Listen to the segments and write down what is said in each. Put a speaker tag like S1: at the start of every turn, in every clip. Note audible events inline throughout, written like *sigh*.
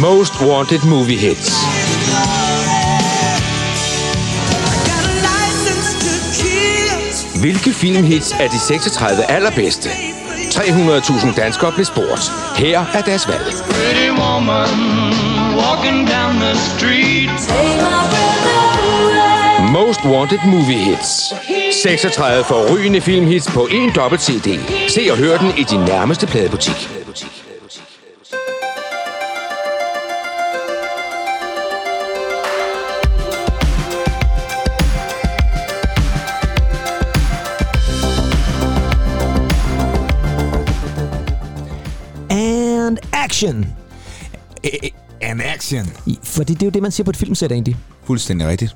S1: Most Wanted Movie Hits. Hvilke filmhits er de 36 allerbedste? 300.000 danskere blev spurgt. Her er deres valg.
S2: Pretty woman walking down the street.
S1: Most Wanted Movie Hits. 36 forrygende filmhits på en dobbelt CD. Se og hør den i din nærmeste pladebutik.
S3: Action!
S4: An action.
S3: Fordi det er jo det, man siger på et filmsæt egentlig.
S4: Fuldstændig rigtigt.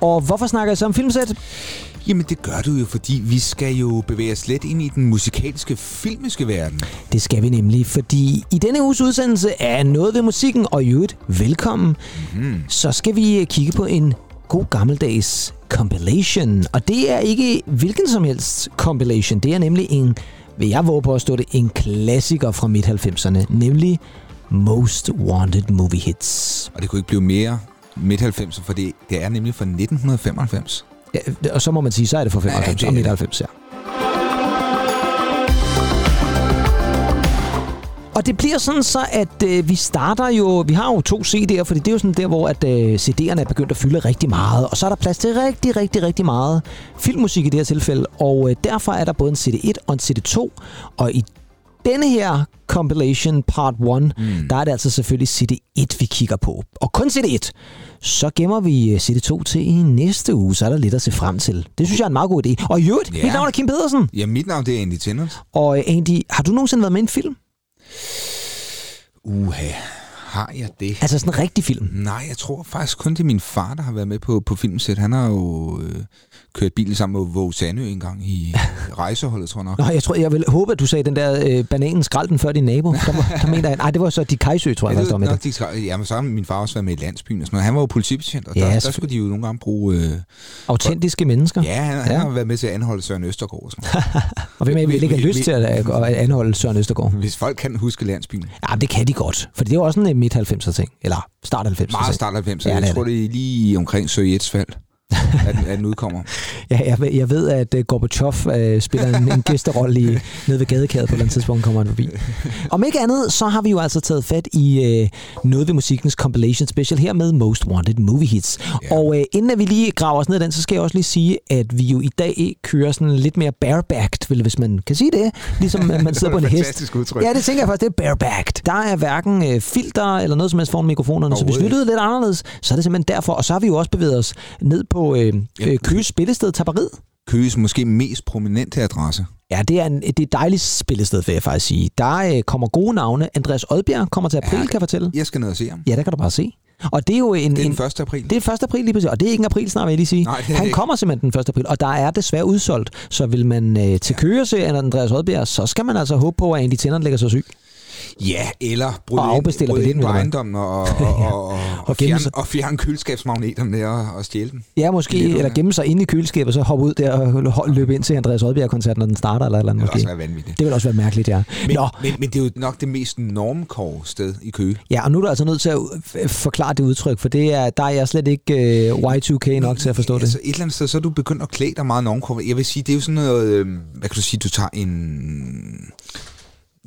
S3: Og hvorfor snakker jeg så om filmsæt?
S4: Jamen, det gør du jo, fordi vi skal jo bevæge os lidt ind i den musikalske, filmiske verden.
S3: Det skal vi nemlig, fordi i denne uges udsendelse af Noget ved musikken, og i øvrigt velkommen, mm-hmm. så skal vi øh, kigge på en god gammeldags compilation. Og det er ikke hvilken som helst compilation. Det er nemlig en, vil jeg våge på at stå det, en klassiker fra midt-90'erne, nemlig Most Wanted Movie Hits.
S4: Og det kunne ikke blive mere midt-90'er, for det, det er nemlig fra 1995.
S3: Ja, og så må man sige, så er det fra 95
S4: Ja, det
S3: og
S4: det.
S3: midt-90, ja. Og det bliver sådan så, at øh, vi starter jo... Vi har jo to CD'er, fordi det er jo sådan der, hvor at, øh, CD'erne er begyndt at fylde rigtig meget. Og så er der plads til rigtig, rigtig, rigtig meget filmmusik i det her tilfælde. Og øh, derfor er der både en CD1 og en CD2. Og i denne her compilation part 1, mm. der er det altså selvfølgelig CD1, vi kigger på. Og kun CD1. Så gemmer vi øh, CD2 til i næste uge, så er der lidt at se frem til. Det synes jeg er en meget god idé. Og i øvrigt,
S4: Ja.
S3: mit navn er Kim Pedersen.
S4: Ja, mit navn det er Andy Tennant.
S3: Og øh, Andy, har du nogensinde været med i en film?
S4: Uha, har jeg det?
S3: Altså sådan en rigtig film?
S4: Nej, jeg tror faktisk kun det er min far, der har været med på, på filmsæt. Han har jo øh, kørt bil sammen med Våge Sandø en gang i *laughs* rejseholdet, tror jeg nok.
S3: Nå, jeg tror, jeg vil håbe, at du sagde den der øh, bananen skrald den før din nabo. Der, var- der mener jeg, nej, det var så de Kajsø, tror jeg,
S4: Ja, det,
S3: det.
S4: de skal, jamen, så har min far også været med i landsbyen og sådan noget. Han var jo politibetjent, og
S3: Ja,
S4: der, der skulle de jo nogle gange bruge... Øh,
S3: Autentiske mennesker.
S4: ja, han, han
S3: Ja.
S4: har været med til at anholde Søren Østergaard og sådan noget. *laughs*
S3: Og hvem er vil ikke
S4: vi-
S3: lyst
S4: vi-
S3: til at, at anholde Søren Østergaard?
S4: Hvis folk kan huske landsbyen.
S3: Ja, det kan de godt. For det er jo også en midt-90'er ting. Eller start 90'er ting.
S4: Meget start 90'erne.
S3: Ja,
S4: Ja, jeg tror, det er lige omkring Sovjets fald, at, at den udkommer. *laughs*
S3: Ja, jeg, ved- jeg ved, at uh, Gorbachev uh, spiller en, en gæsterolle i, *laughs* nede ved gadekæret på et eller andet tidspunkt, kommer han forbi. Om ikke andet, så har vi jo altså taget fat i uh, noget ved musikkens compilation special her med Most Wanted Movie Hits.
S4: Ja.
S3: Og uh, inden at vi lige graver os ned i den, så skal jeg også lige sige, at vi jo i dag kører sådan lidt mere barebacked, hvis man kan sige det. Ligesom at man *laughs* sidder på en hest.
S4: Fantastisk udtryk.
S3: Ja, det tænker jeg faktisk, det er barebacked. Der er hverken øh, filter eller noget som helst foran mikrofonerne, så hvis
S4: Overhovedet
S3: lyttede lidt anderledes, så er det simpelthen derfor. Og så har vi jo også bevæget os ned på øh, øh, Køges spillested Tapperiet.
S4: Køges måske mest prominente adresse.
S3: Ja, det er, en, det er et dejligt spillested, vil jeg faktisk sige. Der øh, kommer gode navne. Andreas Odbjerg kommer til april,
S4: Ja.
S3: kan jeg fortælle.
S4: Jeg skal ned og se ham.
S3: Ja, der kan du bare se. Og det er jo en...
S4: Det er
S3: en
S4: den 1. april.
S3: det er 1. april lige præcis, og det er ikke en april snart, vil jeg lige sige.
S4: Nej,
S3: Han
S4: ikke.
S3: kommer simpelthen den 1. april, og der er desværre udsolgt. Så vil man øh, til Køge se Andreas Odbjerg, så skal man altså håbe på, at Andy Tennant lægger sig syg.
S4: Ja, eller bryde
S3: Og
S4: ind,
S3: afbestiller
S4: bryde ind på ejendommen *laughs* og, og, og, og, og,
S3: gemme
S4: fjerne,
S3: sig.
S4: og fjerne køleskabsmagneterne der og, og stjæle den.
S3: Ja, måske,
S4: Lidt,
S3: eller gemme sig inde i køleskabet, og så hoppe ud der og løbe ind til Andreas Odbjerg-koncerten, når den starter, eller eller andet
S4: Det vil
S3: måske.
S4: også være vanvittigt.
S3: Det vil også være mærkeligt, ja.
S4: Men,
S3: Nå,
S4: men, men det er jo nok det mest normkår sted i Køge.
S3: ja, og nu er du altså nødt til at forklare det udtryk, for det er, der er jeg slet ikke øh, Y2K nok til at forstå det.
S4: Altså et eller andet sted, så er du begyndt at klæde dig meget normkår. Jeg vil sige, det er jo sådan noget, øh, hvad kan du sige, du tager en...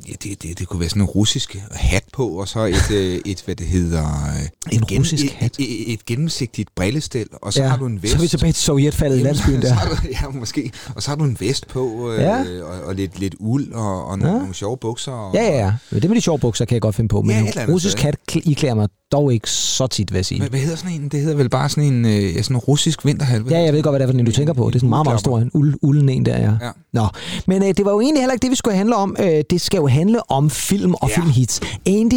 S4: Ja, det, det, det kunne være sådan en russisk hat på, og så et, *laughs* øh, et hvad det hedder... øh,
S3: En
S4: gen-
S3: russisk
S4: et,
S3: hat?
S4: Et, et, gennemsigtigt brillestel, og så
S3: ja,
S4: har du en vest.
S3: Så er vi tilbage til Sovjetfaldet i landsbyen *laughs* der.
S4: du, ja, måske. Og så har du en vest på, øh,
S3: Ja.
S4: og, og lidt, lidt uld, og, og nogle,
S3: Ja.
S4: nogle sjove bukser. Og,
S3: Ja, ja, ja. Men Det med de sjove bukser kan jeg godt finde på, men
S4: Ja,
S3: en russisk hat kl- iklæder mig dog ikke så tit, vil jeg sige.
S4: Hvad, hvad hedder sådan en? Det hedder vel bare sådan en, øh, ja, sådan en russisk vinterhalve.
S3: Ja, jeg ved godt, hvad det er for en, du tænker på. Det er sådan en meget, meget stor en uld, ulden en der, ja.
S4: Ja.
S3: Nå, men øh, det var jo egentlig heller ikke det, vi skulle handle om. Øh, det skal jo handle om film og
S4: Ja.
S3: filmhits. Øh,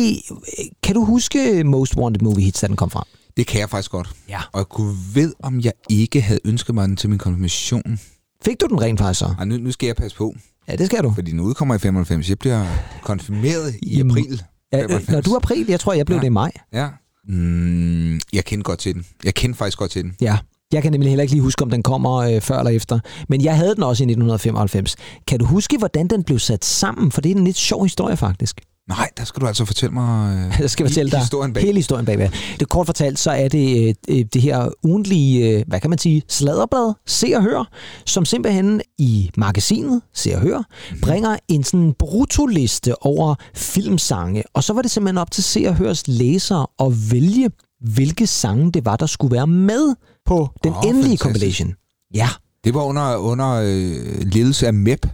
S3: kan du huske Most Wanted Movie Hits, da den kom frem?
S4: Det kan jeg faktisk godt.
S3: Ja.
S4: Og jeg kunne ved, om jeg ikke havde ønsket mig den til min konfirmation.
S3: Fik du den rent faktisk så?
S4: Ej, nu, nu skal jeg passe på,
S3: Ja, det skal du.
S4: fordi den udkommer i 95. Jeg bliver konfirmeret i
S3: Jamen,
S4: april.
S3: Ja, øh,
S4: 95.
S3: når du er april, jeg tror, jeg blev
S4: Ja.
S3: det i maj.
S4: Ja. Mm, jeg kender godt til den. Jeg kender faktisk godt til den.
S3: Ja. Jeg kan nemlig heller ikke lige huske, om den kommer øh, før eller efter. Men jeg havde den også i 1995. Kan du huske, hvordan den blev sat sammen? For det er en lidt sjov historie, faktisk.
S4: Nej, der skal du altså fortælle mig *laughs* øh,
S3: Jeg skal fortælle dig
S4: historien bag.
S3: hele historien bagved. Det kort fortalt, så er det øh, øh, det her ugentlige, øh, hvad kan man sige, sladderblad, Se og Hør, som simpelthen i magasinet Se og Hør, mm. bringer en sådan brutoliste over filmsange. Og så var det simpelthen op til Se og Hørs læsere at vælge, hvilke sange det var, der skulle være med på den oh, endelige
S4: fantastisk.
S3: compilation. Ja,
S4: Det var under, under øh, ledelse af MEP.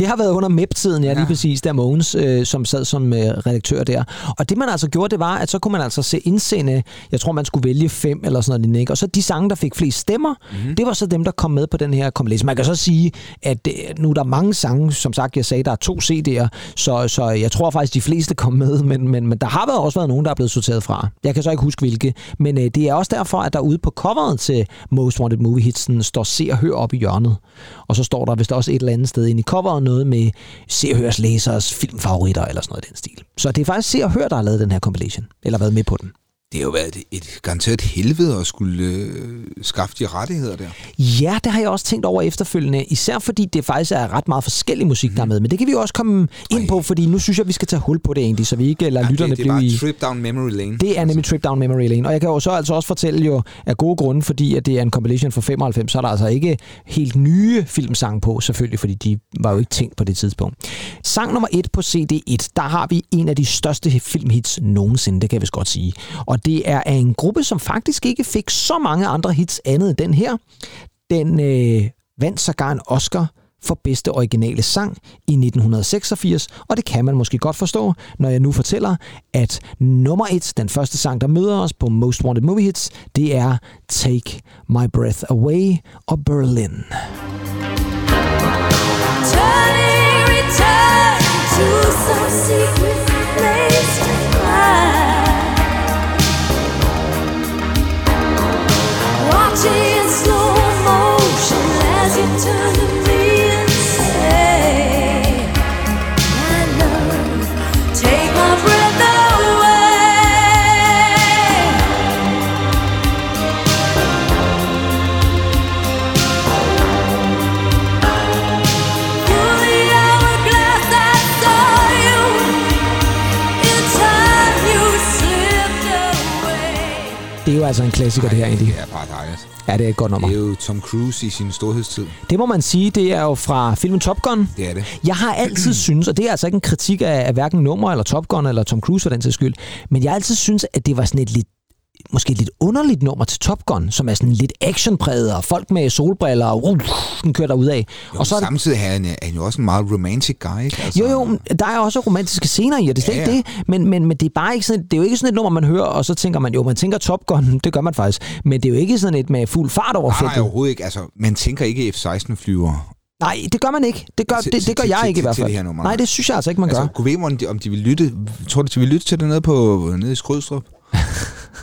S3: Det har været under MEP-tiden, ja,
S4: Ja.
S3: lige præcis, der Mogens, øh, som sad som øh, redaktør der. Og det man altså gjorde, det var, at så kunne man altså se indsende, jeg tror man skulle vælge fem eller sådan noget, lignende, ikke? og så de sange, der fik flest stemmer, mm. det var så dem, der kom med på den her compilation. Man kan så sige, at øh, nu er der mange sange, som sagt, jeg sagde, der er to CD'er, så, så jeg tror faktisk, de fleste kom med, men, men, men der har været også været nogen, der er blevet sorteret fra. Jeg kan så ikke huske, hvilke, men øh, det er også derfor, at der ude på coveret til Most Wanted Movie Hitsen står Se og Hør op i hjørnet. Og så står der vist også et eller andet sted inde i coveret noget med Se og Hørs læsers filmfavoritter eller sådan noget i den stil. Så det er faktisk Se og Hør, der har lavet den her compilation, eller været med på den.
S4: Det har jo været et, et garanteret helvede at skulle øh, skaffe de rettigheder der.
S3: Ja, det har jeg også tænkt over efterfølgende, især fordi det faktisk er ret meget forskellig musik, der er med. Men det kan vi jo også komme ind på, fordi nu synes jeg, vi skal tage hul på det egentlig, så vi ikke lader ja, lytterne
S4: det, det
S3: blive i...
S4: Trip Down Memory Lane.
S3: Det er nemlig Trip Down Memory Lane. Og jeg kan jo så altså også fortælle jo af gode grunde, fordi at det er en compilation fra 95, så er der altså ikke helt nye filmsange på, selvfølgelig, fordi de var jo ikke tænkt på det tidspunkt. Sang nummer et på CD1, der har vi en af de største filmhits nogensinde, det kan jeg vist godt sige. Og det er af en gruppe, som faktisk ikke fik så mange andre hits andet end den her. Den øh, vandt sågar en Oscar for bedste originale sang i 1986, og det kan man måske godt forstå, når jeg nu fortæller, at nummer et, den første sang, der møder os på Most Wanted Movie Hits, det er Take My Breath Away og Berlin.
S5: Turning return to some secret
S3: klassiker, det her egentlig.
S4: Det er bare dejligt.
S3: Ja, det er et godt nummer.
S4: Det er jo Tom Cruise i sin storhedstid.
S3: Det må man sige, det er jo fra filmen Top Gun.
S4: Det er det.
S3: Jeg har altid synes, og det er altså ikke en kritik af, af hverken nummer eller Top Gun eller Tom Cruise for den sags skyld, men jeg har altid synes, at det var sådan et lidt måske lidt underligt nummer til Top Gun, som er sådan lidt actionpræget, og folk med solbriller, og uh, den kører derud af. Og så er det,
S4: samtidig er han, er han jo også en meget romantic guy. Ikke? Altså,
S3: jo, jo, der er også romantiske scener i, og det er slet
S4: Ja,
S3: ikke
S4: ja.
S3: det, men, men, men det er bare ikke sådan, det er jo ikke sådan et nummer, man hører, og så tænker man, jo, man tænker Top Gun, *laughs* det gør man faktisk, men det er jo ikke sådan et med fuld fart over
S4: Nej, nej, overhovedet ikke. Altså, man tænker ikke F-16-flyver.
S3: Nej, det gør man ikke. Det gør,
S4: Til-
S3: det, det gør
S4: til-
S3: jeg
S4: til-
S3: ikke i
S4: til-
S3: hvert
S4: til
S3: fald.
S4: det her nummer,
S3: Nej, det synes jeg altså ikke, man gør.
S4: Altså, kunne vi om de, om de vil lytte, tror du, de vil lytte til det nede, på, nede i Skrydstrup? *laughs*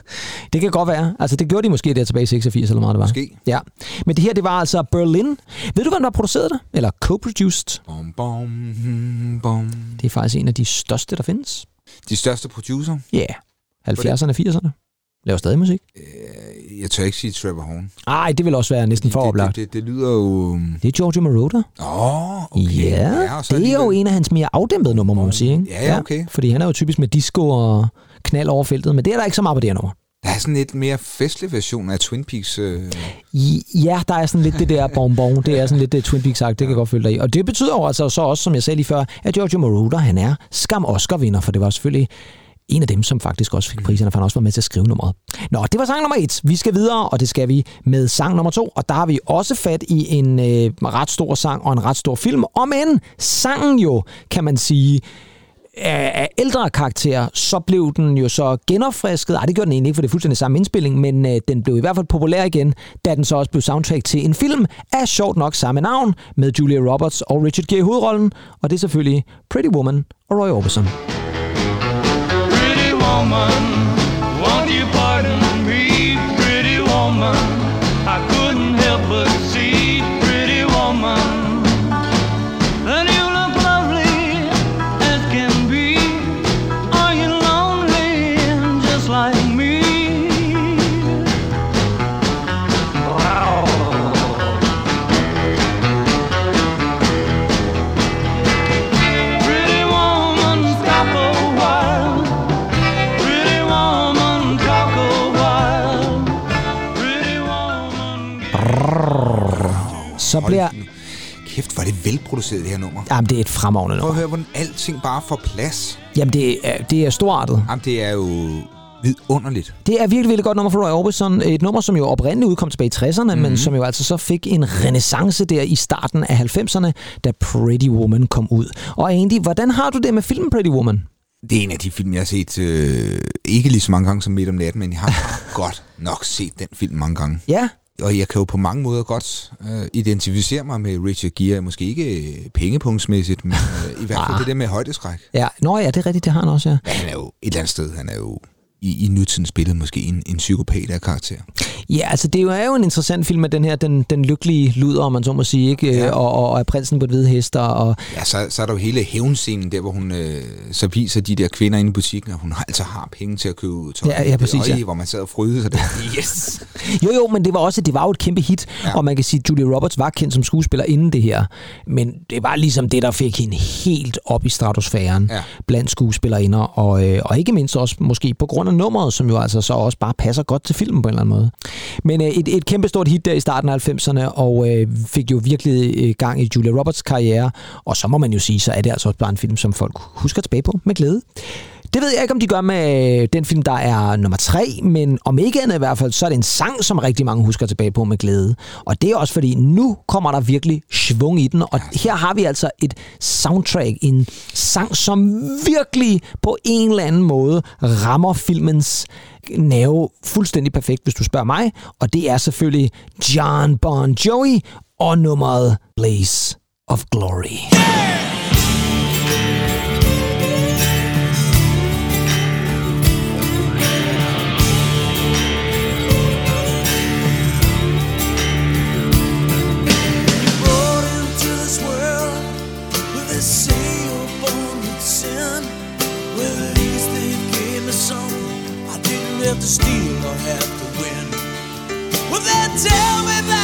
S4: *laughs*
S3: Det kan godt være. Altså, det gjorde de måske der tilbage i 86, eller meget det var.
S4: Måske.
S3: Ja. Men det her, det var altså Berlin. Ved du, hvem der har produceret det? Eller co-produced?
S4: Bom, bom, hmm, bom.
S3: Det er faktisk en af de største, der findes.
S4: De største producer?
S3: Ja. Yeah. 70'erne, 80'erne. Laver stadig musik.
S4: Jeg tør ikke sige Trevor Horn.
S3: Ej, det vil også være næsten for
S4: det,
S3: oplagt.
S4: det, det, det lyder jo...
S3: Det er Giorgio Moroder.
S4: Åh, oh, okay.
S3: Ja,
S4: så
S3: det er jo
S4: alligevel-
S3: en af hans mere afdæmpede numre, må man sige. Ikke?
S4: Ja, ja, okay.
S3: Fordi han er jo typisk med disco og knald over feltet, men det er der ikke så meget på det her nummer.
S4: Der er sådan lidt mere festlig version af Twin Peaks. Øh,
S3: I- Ja, der er sådan lidt det der bonbon. Det er sådan lidt det Twin Peaks sagt, det kan jeg godt følge dig i. Og det betyder jo altså så også, som jeg sagde lige før, at Giorgio Moroder, han er skam Oscar-vinder, for det var selvfølgelig en af dem, som faktisk også fik priserne, for han også var med til at skrive nummeret. Nå, det var sang nummer et. Vi skal videre, og det skal vi med sang nummer to. Og der har vi også fat i en øh, ret stor sang og en ret stor film. Om end sangen jo, kan man sige, af af ældre karakter, så blev den jo så genopfrisket. Ej, det gjorde den egentlig ikke, for det er fuldstændig samme indspilling, men øh, den blev i hvert fald populær igen, da den så også blev soundtrack til en film af sjovt nok samme navn, med Julia Roberts og Richard Gere i hovedrollen, og det er selvfølgelig Pretty Woman og Roy Orbison.
S2: Pretty woman, won't you pardon me, pretty woman?
S3: Så
S4: Hold
S3: bliver...
S4: nu. Kæft, hvor er det velproduceret, det her nummer.
S3: Jamen, det er et fremragende
S4: Prøv at
S3: nummer.
S4: høre, hvordan alting bare får plads.
S3: Jamen, det er, det er storartet.
S4: Jamen, det er jo vidunderligt.
S3: Det er virkelig, virkelig godt nummer for Roy Orbison. Et nummer, som jo oprindeligt udkom tilbage i 60'erne, mm-hmm. men som jo altså så fik en renaissance der i starten af 90'erne, da Pretty Woman kom ud. Og Andy, hvordan har du det med filmen Pretty Woman?
S4: Det er en af de film, jeg har set, øh, ikke lige så mange gange som Midt om natten, men jeg har *laughs* godt nok set den film mange gange.
S3: Ja,
S4: Og jeg kan jo på mange måder godt øh, identificere mig med Richard Gere. Måske ikke øh, pengepunktsmæssigt, men øh, i hvert fald
S3: Ah.
S4: det der med højdeskræk.
S3: ja. Nå ja, det er rigtigt, det har han også, ja.
S4: Ja, han er jo et eller andet sted, han er jo i, i nutidens billede måske en, en psykopat af karakter.
S3: Ja, altså det er jo en interessant film med den her, den, den lykkelige luder, om man så må sige, ikke?
S4: Ja.
S3: Og, og, og er prinsen på et hvide hester, og
S4: Ja, så, så er der jo hele hævnscenen der, hvor hun øh, så viser de der kvinder inde i butikken, at hun altså har penge til at købe tøj.
S3: Ja, ja, præcis,
S4: Øj,
S3: ja.
S4: Hvor man sad og frydede sig der. *laughs* Yes!
S3: Jo, jo, men det var også det var jo et kæmpe hit,
S4: ja.
S3: og man kan sige, at Julia Roberts var kendt som skuespiller inden det her, men det var ligesom det, der fik hende helt op i stratosfæren
S4: Ja.
S3: blandt skuespillerinder, og, øh, og ikke mindst også måske på grund af nummeret, som jo altså så også bare passer godt til filmen på en eller anden måde. Men øh, et, et kæmpe stort hit der i starten af 90'erne, og øh, fik jo virkelig øh, gang i Julia Roberts karriere, og så må man jo sige, så er det altså også bare en film, som folk husker tilbage på med glæde. Det ved jeg ikke, om de gør med den film, der er nummer tre, men om ikke andet i hvert fald, så er det en sang, som rigtig mange husker tilbage på med glæde. Og det er også fordi, nu kommer der virkelig svung i den, og her har vi altså et soundtrack, en sang, som virkelig på en eller anden måde rammer filmens nerve fuldstændig perfekt, hvis du spørger mig. Og det er selvfølgelig John Bon Jovi og nummeret Blaze of Glory.
S6: Yeah! Have to steal or have to win. Well, they tell me that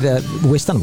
S3: det der western,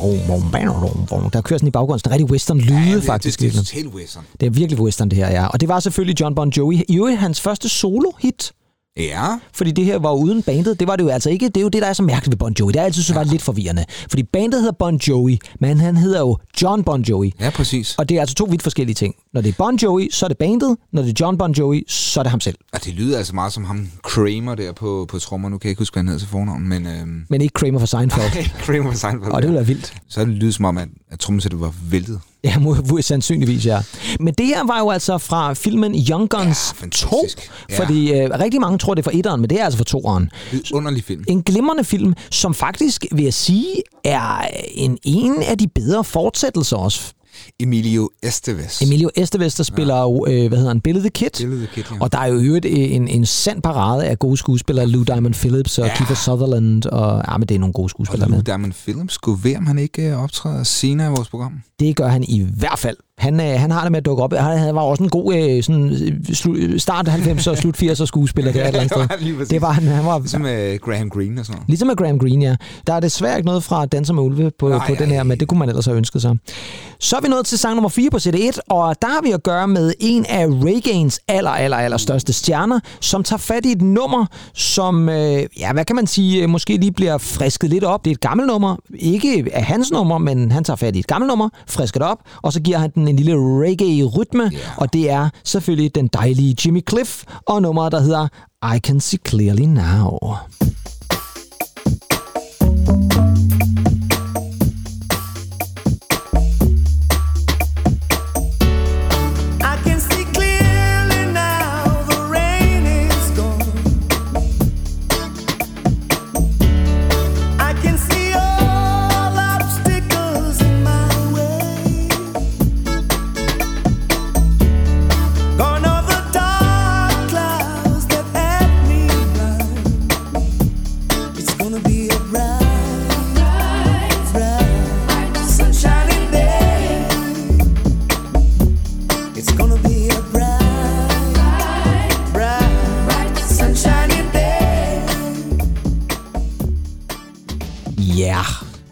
S3: der kører sådan i baggrunden, sådan rigtig western lyde
S4: Ja, det,
S3: faktisk.
S4: Det, det, det er totalt western.
S3: det er virkelig western det her, ja. Og det var selvfølgelig John Bon Jovi. I øvrigt hans første solo-hit.
S4: Ja,
S3: Fordi det her var uden bandet. Det var det jo altså ikke. Det er jo det, der er så mærkeligt ved Bon Jovi. Det er altid så var lidt forvirrende. Fordi bandet hedder Bon Jovi, men han hedder jo John Bon Jovi.
S4: ja, præcis.
S3: Og det er altså to vidt forskellige ting. Når det er Bon Jovi, så er det bandet. Når det er John Bon Jovi, så er det ham selv.
S4: Og det lyder altså meget som ham Kramer der på, på trommer. Nu kan jeg ikke huske, hvad han hedder til fornavn, men... Øhm,
S3: Men ikke Kramer fra Seinfeld. *laughs*
S4: Kramer på Seinfeld.
S3: Og det ville være vildt.
S4: Så det lyder som om, at, at trommesættet var væltet.
S3: Ja, må, sandsynligvis, ja. Men det her var jo altså fra filmen Young Guns
S4: Ja,
S3: 2.
S4: fantastisk. Ja.
S3: Fordi øh, rigtig mange tror, det er fra etteren, men det er altså fra toeren.
S4: Underlig film.
S3: En glimrende film, som faktisk, vil jeg sige, er en, en af de bedre fortsættelser også.
S4: Emilio Estevez.
S3: Emilio Estevez, der spiller jo, øh, hvad hedder han, Billy the Kid.
S4: Billy the Kid, ja.
S3: Og der er jo øvrigt en, en sand parade af gode skuespillere. Lou Diamond Phillips og
S4: Ja.
S3: ja. Kiefer Sutherland. Og, ja, men det er nogle gode
S4: Og
S3: skuespillere
S4: Lou
S3: med.
S4: Diamond Phillips skulle ved, om han ikke øh, optræder senere i vores program.
S3: Det gør han i hvert fald. Han, øh, han har det med at dukke op. Han, han var også en god øh, sådan, øh, slu, start 90'er og slut 80'er skuespiller der et eller andet
S4: det var
S3: sted. *laughs*
S4: præcis.
S3: Det var han. Han var
S4: Ligesom med Graham Greene og sådan noget.
S3: Ligesom med Graham Greene, ja. Der er desværre ikke noget fra Danser med Ulve på,
S4: Nej,
S3: på den her, men det kunne man ellers have ønsket sig. Så er vi nået til sang nummer 4 på CD1, og der har vi at gøre med en af Reagains aller, aller, aller største stjerner, som tager fat i et nummer, som, øh, ja, hvad kan man sige, øh, måske lige bliver frisket lidt op. Det er et gammelt nummer, ikke af hans nummer, men han tager fat i et gammelt nummer, frisker det op, og så giver han den en lille reggae-rytme,
S4: Ja.
S3: og det er selvfølgelig den dejlige Jimmy Cliff, og nummeret, der hedder I Can See Clearly Now.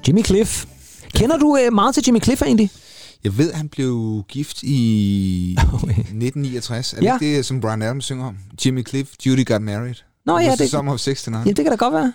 S3: Jimmy Cliff. Kender du øh, meget til Jimmy Cliff egentlig?
S4: Jeg ved, at han blev gift i *laughs*
S3: Okay.
S4: 1969. Er det
S3: Ja.
S4: det, som Brian Adams synger om? Jimmy Cliff, Judy got married.
S3: Nå ja, det,
S4: Summer of 69.
S3: ja, det kan da godt være.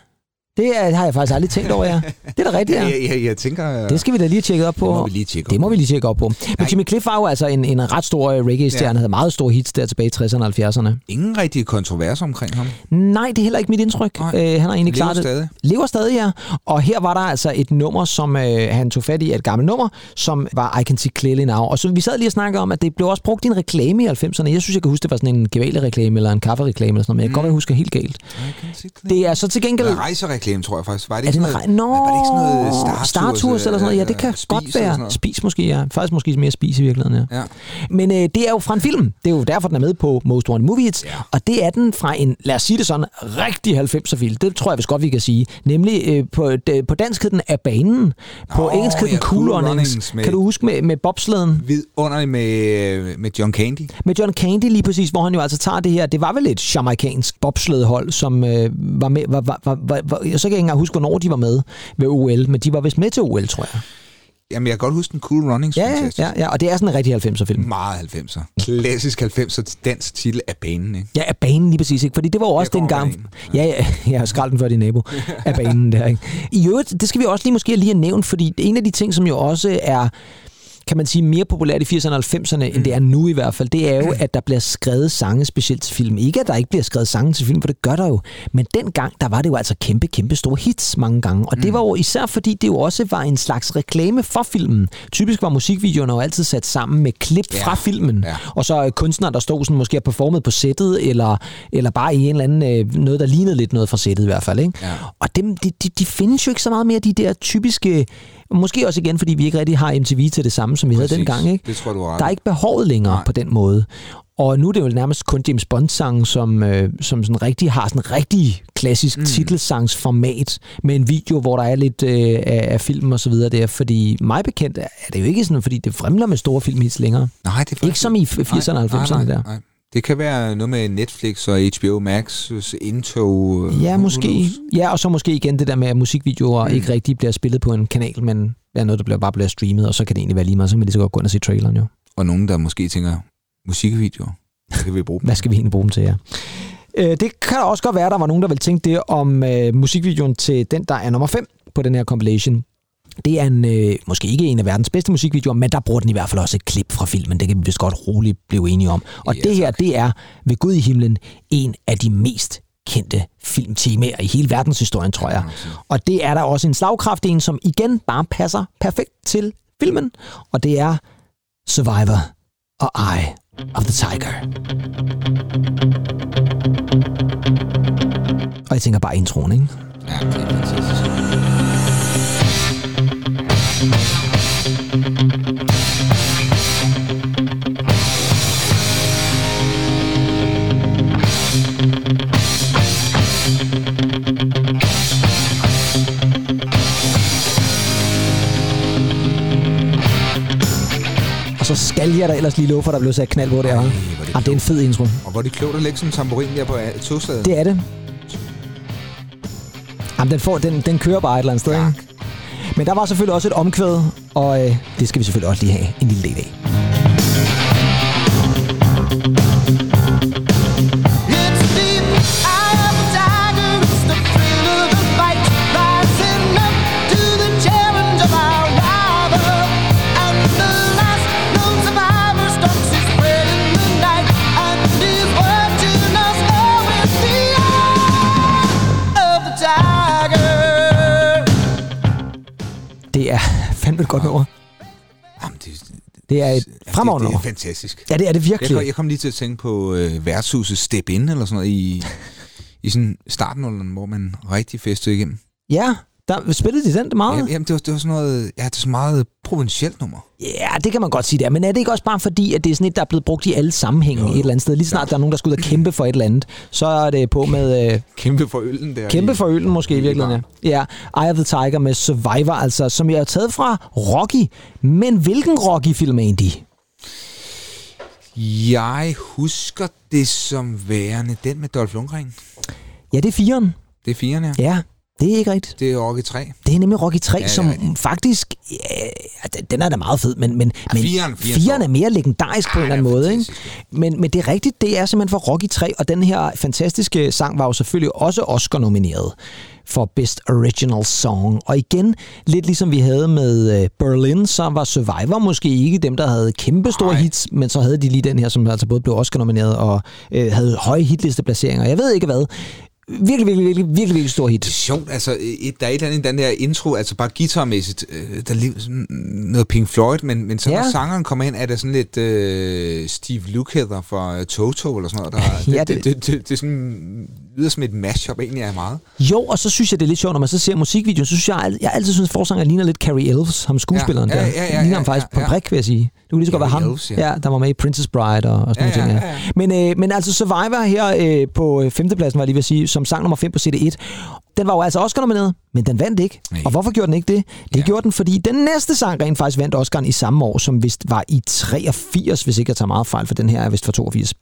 S3: Det er, har jeg faktisk aldrig tænkt over, ja. Det er da rigtigt,
S4: Ja,
S3: ja,
S4: ja, jeg tænker...
S3: Det skal vi da lige tjekke op på.
S4: Det må vi lige tjekke op
S3: Det må
S4: på.
S3: vi lige tjekke op på. Men. Jimmy Cliff var jo altså en, en ret stor øh, reggae-stjerne,
S4: Ja.
S3: havde meget store hits der tilbage i 60'erne og 70'erne.
S4: Ingen rigtige kontroverser omkring ham.
S3: Nej, det er heller ikke mit indtryk.
S4: Nej.
S3: Øh, han har egentlig klaret
S4: stadig.
S3: Lever stadig, ja. Og her var der altså et nummer, som øh, han tog fat i, et gammelt nummer, som var I Can See Clearly Now. Og så vi sad lige og snakkede om, at det blev også brugt i en reklame i 90'erne. Jeg synes, jeg kan huske, det var sådan en gevalle-reklame eller en kaffereklame eller sådan noget, men jeg kan godt være, jeg husker helt galt. Det er så til gengæld...
S4: rejsereklame, tror jeg faktisk. Var det
S3: Er
S4: ikke
S3: det
S4: sådan noget,
S3: Nå,
S4: var det ikke sådan noget Star,
S3: Tours eller sådan noget. Ja, det kan
S4: Spis
S3: godt være. Spis måske, ja. Faktisk måske mere spis i virkeligheden, ja.
S4: Ja.
S3: Men øh, det er jo fra en film. Det er jo derfor, den er med på Most Wanted Movie Hits.
S4: Ja.
S3: Og det er den fra en, lad os sige det sådan, rigtig 90'er film. Det tror jeg vist godt, vi kan sige. Nemlig øh, på, på dansk hed den Af banen. På
S4: Nå,
S3: engelsk hed den
S4: ja,
S3: Cool, Runnings.
S4: Med-
S3: Kan du huske med, med bobsleden?
S4: Vidunderligt med, med John Candy.
S3: Med John Candy lige præcis, hvor han jo altså tager det her. Det var vel et jamaikansk bobsledhold, som øh, var med. Var, var, var, var, var, så kan jeg ikke engang huske, hvornår de var med ved OL. Men de var vist med til OL, tror jeg.
S4: Jamen, jeg kan godt huske den Cool Runnings.
S3: Ja, ja,
S4: fantastisk.
S3: ja, ja, og det er sådan en rigtig 90'er film.
S4: Meget 90'er. Klassisk 90'er dansk titel af banen, ikke?
S3: Ja, af banen lige præcis, ikke? Fordi det var jo også
S4: Jeg
S3: den gang... Ja, ja, jeg har skraldt den før din nabo af banen der, ikke? I øvrigt, det skal vi også lige måske lige have nævnt, fordi en af de ting, som jo også er kan man sige, mere populært i 80'erne og 90'erne, mm. end det er nu i hvert fald, det er jo, at der bliver skrevet sange specielt til film. Ikke, at der ikke bliver skrevet sange til film, for det gør der jo. Men dengang, der var det jo altså kæmpe, kæmpe store hits mange gange. Og det var jo især, fordi det jo også var en slags reklame for filmen. Typisk var musikvideoerne jo altid sat sammen med klip
S4: Ja.
S3: fra filmen.
S4: Ja.
S3: Og så øh, kunstnere, der stod sådan måske og performet på sættet, eller, eller bare i en eller anden, øh, noget, der lignede lidt noget fra sættet i hvert fald. Ikke?
S4: Ja.
S3: Og dem, de, de, de findes jo ikke så meget mere, de der typiske... Måske også igen, fordi vi ikke rigtig har MTV til det samme, som vi
S4: Præcis.
S3: havde dengang. Ikke?
S4: Det tror du ret
S3: Der er ikke behovet længere
S4: Nej.
S3: på den måde. Og nu er det jo nærmest kun James Bond-sang, som, øh, som sådan rigtig, har sådan en rigtig klassisk mm. titelsangsformat med en video, hvor der er lidt øh, af, film og så videre der. Fordi mig bekendt er det jo ikke sådan, fordi det fremler med store filmhits længere.
S4: Nej, det er.
S3: Ikke som i 80'erne og 90'erne der.
S4: Nej. Det kan være noget med Netflix og HBO Max, indtog... øh,
S3: Ja, måske. Ja, og så måske igen det der med, at musikvideoer mm. ikke rigtig bliver spillet på en kanal, men er noget, der bliver, bare bliver streamet, og så kan det egentlig være lige meget. Så kan vi lige så godt gå ind og se traileren jo.
S4: Og nogen, der måske tænker, musikvideoer, så kan vi bruge dem.
S3: Hvad skal vi egentlig bruge dem til, ja? Øh, det kan også godt være, at der var nogen, der vil tænke det om øh, musikvideoen til den, der er nummer 5 på den her compilation. Det er en, øh, måske ikke en af verdens bedste musikvideoer, men der bruger den i hvert fald også et klip fra filmen. Det kan vi vist godt roligt blive enige om. Og
S4: Ja,
S3: det her, det er ved Gud i himlen en af de mest kendte filmtemaer i hele verdenshistorien, tror jeg. Og det er der også en slagkraft en, som igen bare passer perfekt til filmen. Og det er Survivor og Eye of the Tiger. Og jeg tænker bare introen, ikke?
S4: Ja, det er
S3: så skal jeg da ellers lige love for, at der blev sat knald på der.
S4: Ej,
S3: hva'?
S4: hvor er det
S3: Jamen, det er en fed intro.
S4: Og hvor er det klogt at lægge sådan en tamburin der på togslaget.
S3: Det er det. Jamen, den, får, den, den kører bare et eller andet sted, ikke? Men der var selvfølgelig også et omkvæd, og øh, det skal vi selvfølgelig også lige have en lille del af. Fandme et godt nummer.
S4: Jamen, det,
S3: Det er et
S4: det,
S3: fremragende
S4: det er
S3: nummer.
S4: fantastisk.
S3: Ja, det er det
S4: Jeg
S3: virkelig.
S4: kom, jeg kom lige til at tænke på øh, værtshuset Step In, eller sådan noget, i, i sådan starten, hvor man rigtig festede igennem.
S3: Ja, der spillede de den meget.
S4: Jamen, jamen, det var, det var sådan noget, ja, det er så meget provincielt nummer.
S3: Ja, det kan man godt sige der. Men er det ikke også bare fordi, at det er sådan et, der er blevet brugt i alle sammenhænge et eller andet sted? Lige snart der er nogen, der skal ud og kæmpe for et eller andet, så er det på med øh,
S4: Kæmpe for øllen der.
S3: kæmpe for øllen måske i virkeligheden. Ja. ja, Eye of the Tiger med Survivor, altså, som jeg har taget fra Rocky. Men hvilken Rocky-film er egentlig?
S4: Jeg husker det som værende den med Dolph Lundgren.
S3: Ja, det er firen.
S4: Det er firen, ja.
S3: Ja, Det er ikke rigtigt.
S4: Det er Rocky 3.
S3: Det er nemlig Rocky 3,
S4: Ja,
S3: ja, som
S4: rigtigt.
S3: faktisk... Ja, den- er da meget fed, men, men, men
S4: fireren- fireren
S3: fireren er mere legendarisk på en
S4: Ja,
S3: eller anden
S4: den
S3: måde. Ikke? Men, men det er rigtigt, det er simpelthen for Rocky 3, og den her fantastiske sang var jo selvfølgelig også Oscar-nomineret for Best Original Song. Og igen, lidt ligesom vi havde med øh, Berlin, så var Survivor måske ikke dem, der havde kæmpe store
S4: Nej.
S3: hits, men så havde de lige den her, som altså både blev Oscar-nomineret og øh, havde høje hitlisteplaceringer. Jeg ved ikke hvad. Virkelig, virkelig, virkelig, virkelig, virkelig stor hit.
S4: Det er sjovt, altså, et, der er et eller andet den der intro, altså bare guitarmæssigt, øh, der er sådan noget Pink Floyd, men, men så
S3: Ja.
S4: når sangeren kommer ind, er det sådan lidt øh, Steve Lukather fra øh, Toto eller sådan noget. Der,
S3: Ja,
S4: det,
S3: det-
S4: det, det, det, det, er sådan, lyder som et mashup egentlig er meget.
S3: Jo, og så synes jeg, det er lidt sjovt, når man så ser musikvideoen, så synes jeg, jeg altid synes, at forsanger ligner lidt Carrie Elves, ham skuespilleren
S4: Ja, ja,
S3: der.
S4: ja, ja,
S3: ligner
S4: ja,
S3: ham faktisk
S4: ja,
S3: på
S4: ja.
S3: prik, vil jeg sige. Det kunne lige så godt være ham,
S4: Elves, ja.
S3: ja. der var med i Princess Bride og, og sådan
S4: Ja,
S3: nogle
S4: ja,
S3: ting.
S4: ja, ja.
S3: Men, øh, men altså Survivor her øh, på øh, femtepladsen, var jeg lige ved at sige, som sang nummer 5 på CD1, den var jo altså Oscar nomineret, men den vandt ikke.
S4: Nej.
S3: Og hvorfor gjorde den ikke det? Det
S4: Ja.
S3: gjorde den, fordi den næste sang rent faktisk vandt Oscar'en i samme år, som vist var i 83, hvis ikke jeg tager meget fejl, for den her er vist fra 82.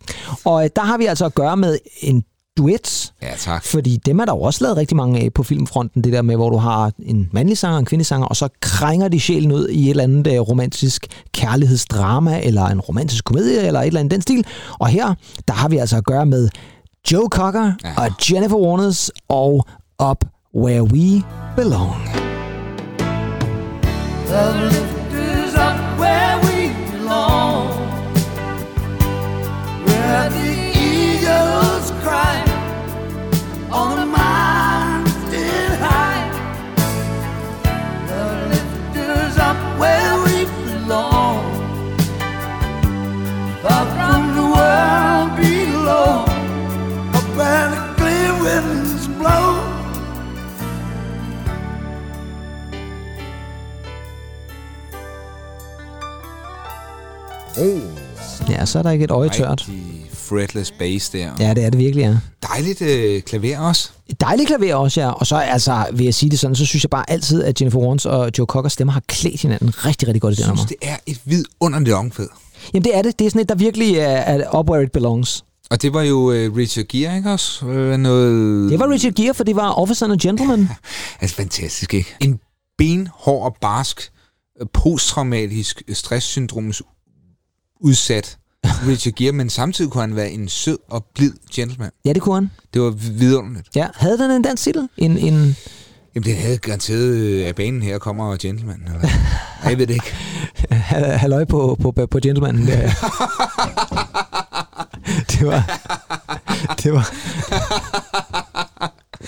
S3: Og øh, der har vi altså at gøre med en duet,
S4: Ja, tak.
S3: fordi dem er der jo også lavet rigtig mange af på filmfronten, det der med, hvor du har en mandlig sanger og en kvindelig sanger, og så krænger de sjælen ud i et eller andet øh, romantisk kærlighedsdrama, eller en romantisk komedie, eller et eller andet den stil. Og her, der har vi altså at gøre med Joe Cocker
S4: Ja.
S3: ja. og Jennifer Warnes og Up Where We Belong.
S6: The
S4: Oh,
S3: Ja, så er der ikke et øje tørt.
S4: fretless bass der.
S3: Ja, det er det virkelig, ja.
S4: Dejligt øh, klaver også.
S3: Dejligt klaver også, ja. Og så altså, vil jeg sige det sådan, så synes jeg bare altid, at Jennifer Warnes og Joe Cocker stemmer har klædt hinanden rigtig, rigtig godt i det
S4: Jeg
S3: nummer.
S4: synes, det er et vidunderligt omkvæd.
S3: Jamen det er det. Det er sådan et, der virkelig er, er up where it belongs.
S4: Og det var jo øh, Richard Gere, ikke også? Øh, noget...
S3: Det var Richard Gere, for det var Officer and Gentleman. *laughs*
S4: Altså fantastisk, ikke? En benhård og barsk, øh, posttraumatisk stresssyndroms udsat Richard Gere, men samtidig kunne han være en sød og blid gentleman.
S3: Ja, det kunne han.
S4: Det var vidunderligt.
S3: Ja, havde den en dansk titel? En, en,
S4: Jamen, det havde garanteret øh, af banen her kommer gentleman. Eller? *laughs* Nej, jeg ved det ikke.
S3: hal- halløj på, på, på gentlemanen der. ja. *laughs* det var... Det var...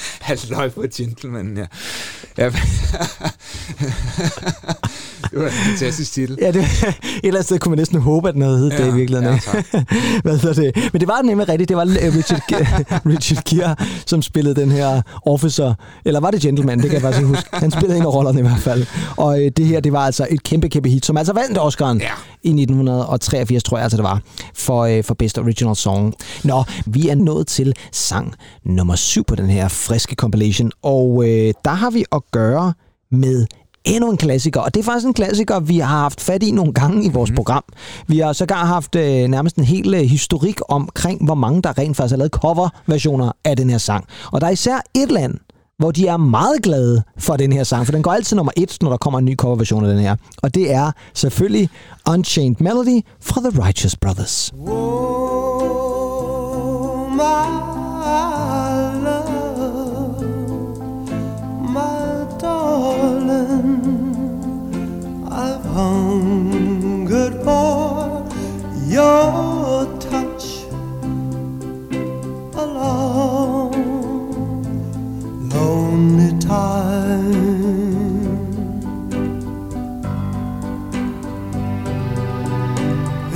S3: *laughs*
S4: Halløj på gentleman, ja. ja. *laughs* det var en fantastisk titel.
S3: Ja, det, *laughs* et eller andet sted kunne man næsten håbe, at den havde heddet ja, det i virkeligheden.
S4: Ja.
S3: Hvad hedder det? Men det var nemlig rigtigt. Det var øh, Richard, Richard Gere, som spillede den her officer. Eller var det Gentleman? Det kan jeg faktisk ikke huske. Han spillede en af rollerne i hvert fald. Og øh, det her, det var altså et kæmpe, kæmpe hit, som altså vandt Oscar'en
S4: Ja.
S3: i 1983, tror jeg altså det var, for, øh, for Best Original Song. Nå, vi er nået til sang nummer syv på den her friske compilation. Og øh, der har vi at gøre med endnu en klassiker, og det er faktisk en klassiker, vi har haft fat i nogle gange i vores mm. program. Vi har sågar haft øh, nærmest en hel øh, historik omkring, hvor mange der rent faktisk har lavet coverversioner af den her sang. Og der er især et land, hvor de er meget glade for den her sang, for den går altid nummer et, når der kommer en ny coverversion af den her. Og det er selvfølgelig Unchained Melody fra The Righteous Brothers.
S6: Oh, my hungered for your touch a long, lonely time.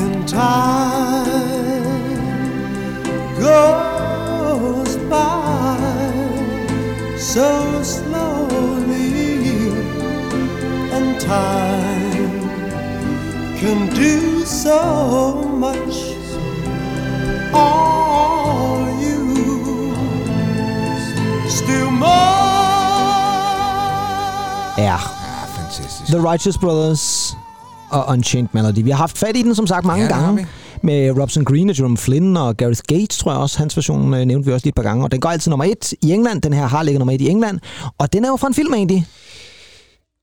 S6: And time goes by so slowly, and time can do so much. Are you still more?
S4: Ja, fantastisk.
S3: The Righteous Brothers og Unchained Melody. Vi har haft fat i den, som sagt, mange
S4: Ja,
S3: gange. Med Robson Green og Jerome Flynn og Gareth Gates, tror jeg også. Hans version øh, nævnte vi også lige et par gange. Og den går altid nummer et i England. Den her har ligget nummer et i England. Og den er jo fra en film egentlig.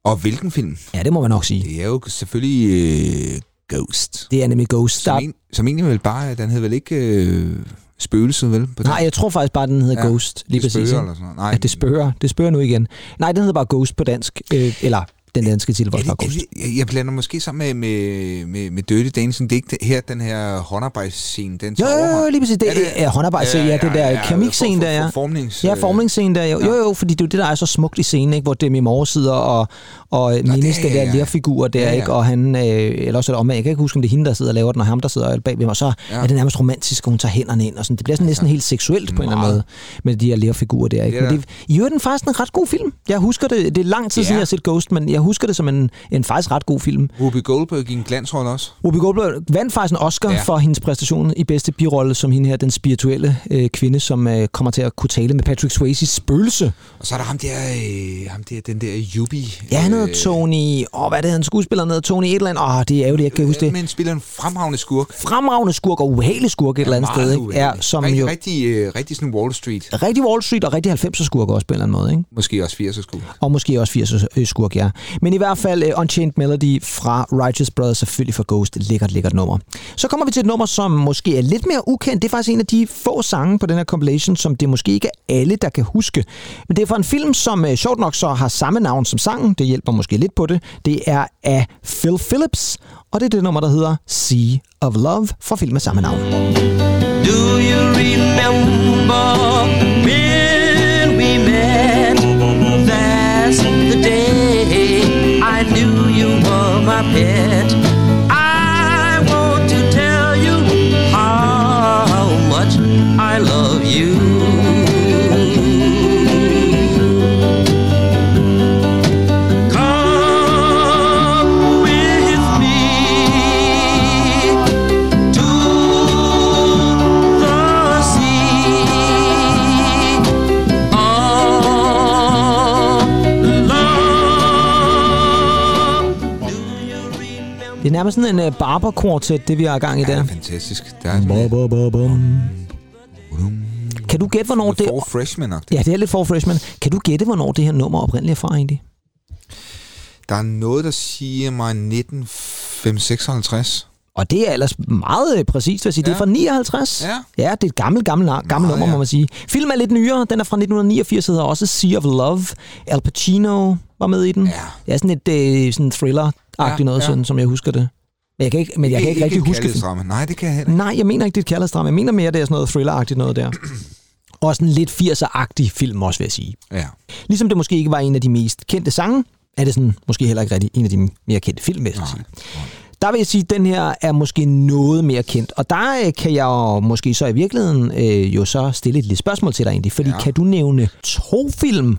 S4: Og hvilken film?
S3: Ja, det må man nok sige.
S4: Det er jo selvfølgelig øh, Ghost.
S3: Det er nemlig Ghost.
S4: Som, en, som egentlig vel bare, den hed vel ikke øh, Spøgelset, vel? På
S3: nej, jeg tror faktisk bare, den hedder
S4: Ja,
S3: Ghost. Lige
S4: det
S3: præcis. ikke?
S4: eller sådan noget. Nej,
S3: Ja, det spørger. Det spørger nu igen. Nej, den hedder bare Ghost på dansk. Øh, eller den danske
S4: Er er det, jeg- jeg blander måske sammen med, med, med, med Dirty Dancing. Det er ikke det- her, den her håndarbejdsscene, den
S3: Jo,
S4: tager
S3: jo, jo,
S4: overhånd.
S3: lige præcis. Det
S4: Er det-
S3: er håndarbejdscene, ja, det der keramikscene der, ja.
S4: For, formnings,
S3: Ja, formningsscenen der, jo.
S4: ja.
S3: jo, jo, fordi det er jo det, der er så smukt i scenen, ikke? hvor Demi Moore sidder og, og mindes
S4: det
S3: den
S4: er-
S3: der lærfigur der,
S4: ja, ja.
S3: ikke? og han, øh, eller også er det om, jeg kan ikke huske, om det er hende, der sidder og laver den, og ham, der sidder bagved mig, så
S4: Ja.
S3: ja. er det nærmest romantisk, og hun tager hænderne ind, og sådan. det bliver sådan næsten helt seksuelt på en eller anden måde, med de her lærfigurer der. Ikke? Men det, i øvrigt er den faktisk en ret god film. Jeg husker det, det er lang tid
S4: Ja.
S3: siden, jeg har set Ghost, men jeg husker det som en, en faktisk ret god film.
S4: Ruby Goldberg i en glansrolle også.
S3: Ruby Goldberg vandt faktisk en Oscar
S4: Ja.
S3: ja. for hendes præstation i bedste birolle som hende her, den spirituelle øh, kvinde, som øh, kommer til at kunne tale med Patrick Swayze's spøgelse.
S4: Og så er der ham der, øh, ham der den der Yubi.
S3: Ja, han hedder
S4: øh,
S3: Tony... Åh, hvad er det, han skuespiller hedder? Tony et eller andet. Åh, det er ærgerligt, jeg kan huske det.
S4: Men spiller en fremragende skurk.
S3: Fremragende skurk og ubehagelig skurk et eller andet sted, ikke? Ja, som
S4: rigtig,
S3: jo...
S4: Rigtig, øh, rigtig sådan Wall Street.
S3: Rigtig Wall Street og rigtig 90'er skurk også på en eller anden måde, ikke?
S4: Måske også 80'er skurk.
S3: Og måske også 80'er øh, skurk, ja. Men i hvert fald uh, Unchained Melody fra Righteous Brothers, selvfølgelig for Ghost. Lækkert, lækkert nummer. Så kommer vi til et nummer, som måske er lidt mere ukendt. Det er faktisk en af de få sange på den her compilation, som det måske ikke er alle, der kan huske. Men det er fra en film, som uh, sjovt nok så har samme navn som sangen. Det hjælper måske lidt på det. Det er af Phil Phillips, og det er det nummer, der hedder Sea of Love fra film med samme navn.
S7: Do you remember my pet.
S3: Det er nærmest sådan en uh, barber-kvartet, det vi har i gang i
S4: Ja, det
S3: der.
S4: er fantastisk. Der er sådan
S3: Ba, ba, ba, bum. Kan du gætte, hvornår det...
S4: Four freshman -agtigt.
S3: Ja, det er lidt for freshman. Kan du gætte, hvornår det her nummer oprindeligt er fra egentlig?
S4: Der er noget, der siger mig 1956.
S3: Og det er ellers meget øh, præcist, vil jeg sige. Det er
S4: Ja.
S3: fra 59.
S4: Ja.
S3: ja det er et gammelt, gammelt, gammelt nummer,
S4: ja.
S3: må man sige. Film er lidt nyere. Den er fra 1989, hedder også Sea of Love. Al Pacino var med i den.
S4: Ja.
S3: Det er sådan et øh, sådan thriller-agtigt
S4: Ja,
S3: noget,
S4: ja.
S3: sådan, som jeg husker det. Men jeg kan ikke, men jeg kan ikke, rigtig
S4: et
S3: huske...
S4: kærlighedsdrama. Nej, det kan jeg heller ikke.
S3: Nej, jeg mener ikke, det er et kærlighedsdrama. Jeg mener mere, det er sådan noget thriller-agtigt noget der. *clears throat* Og sådan lidt 80'er-agtig film også, vil jeg sige.
S4: Ja.
S3: Ligesom det måske ikke var en af de mest kendte sange, er det sådan måske heller ikke rigtig en af de mere kendte film, vil jeg sige. Der vil jeg sige, at den her er måske noget mere kendt. Og der øh, kan jeg jo måske så i virkeligheden øh, jo så stille et lille spørgsmål til dig egentlig. Fordi
S4: ja.
S3: kan du nævne to film,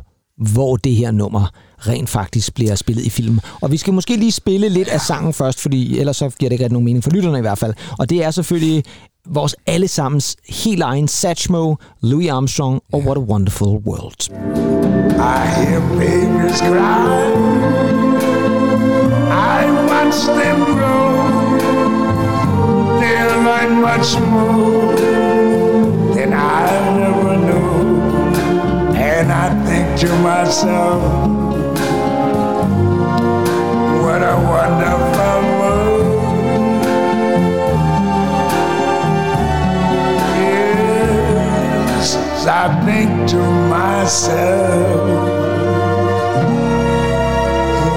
S3: hvor det her nummer rent faktisk bliver spillet i film? Og vi skal måske lige spille lidt af sangen først, fordi ellers så giver det ikke rigtig nogen mening for lytterne i hvert fald. Og det er selvfølgelig vores allesammens helt egen Satchmo, Louis Armstrong og What a Wonderful World.
S8: I hear babies cry. I watch them grow. They'll learn much more than I never knew. And I think to myself, what a wonderful world. Yes, I think to myself,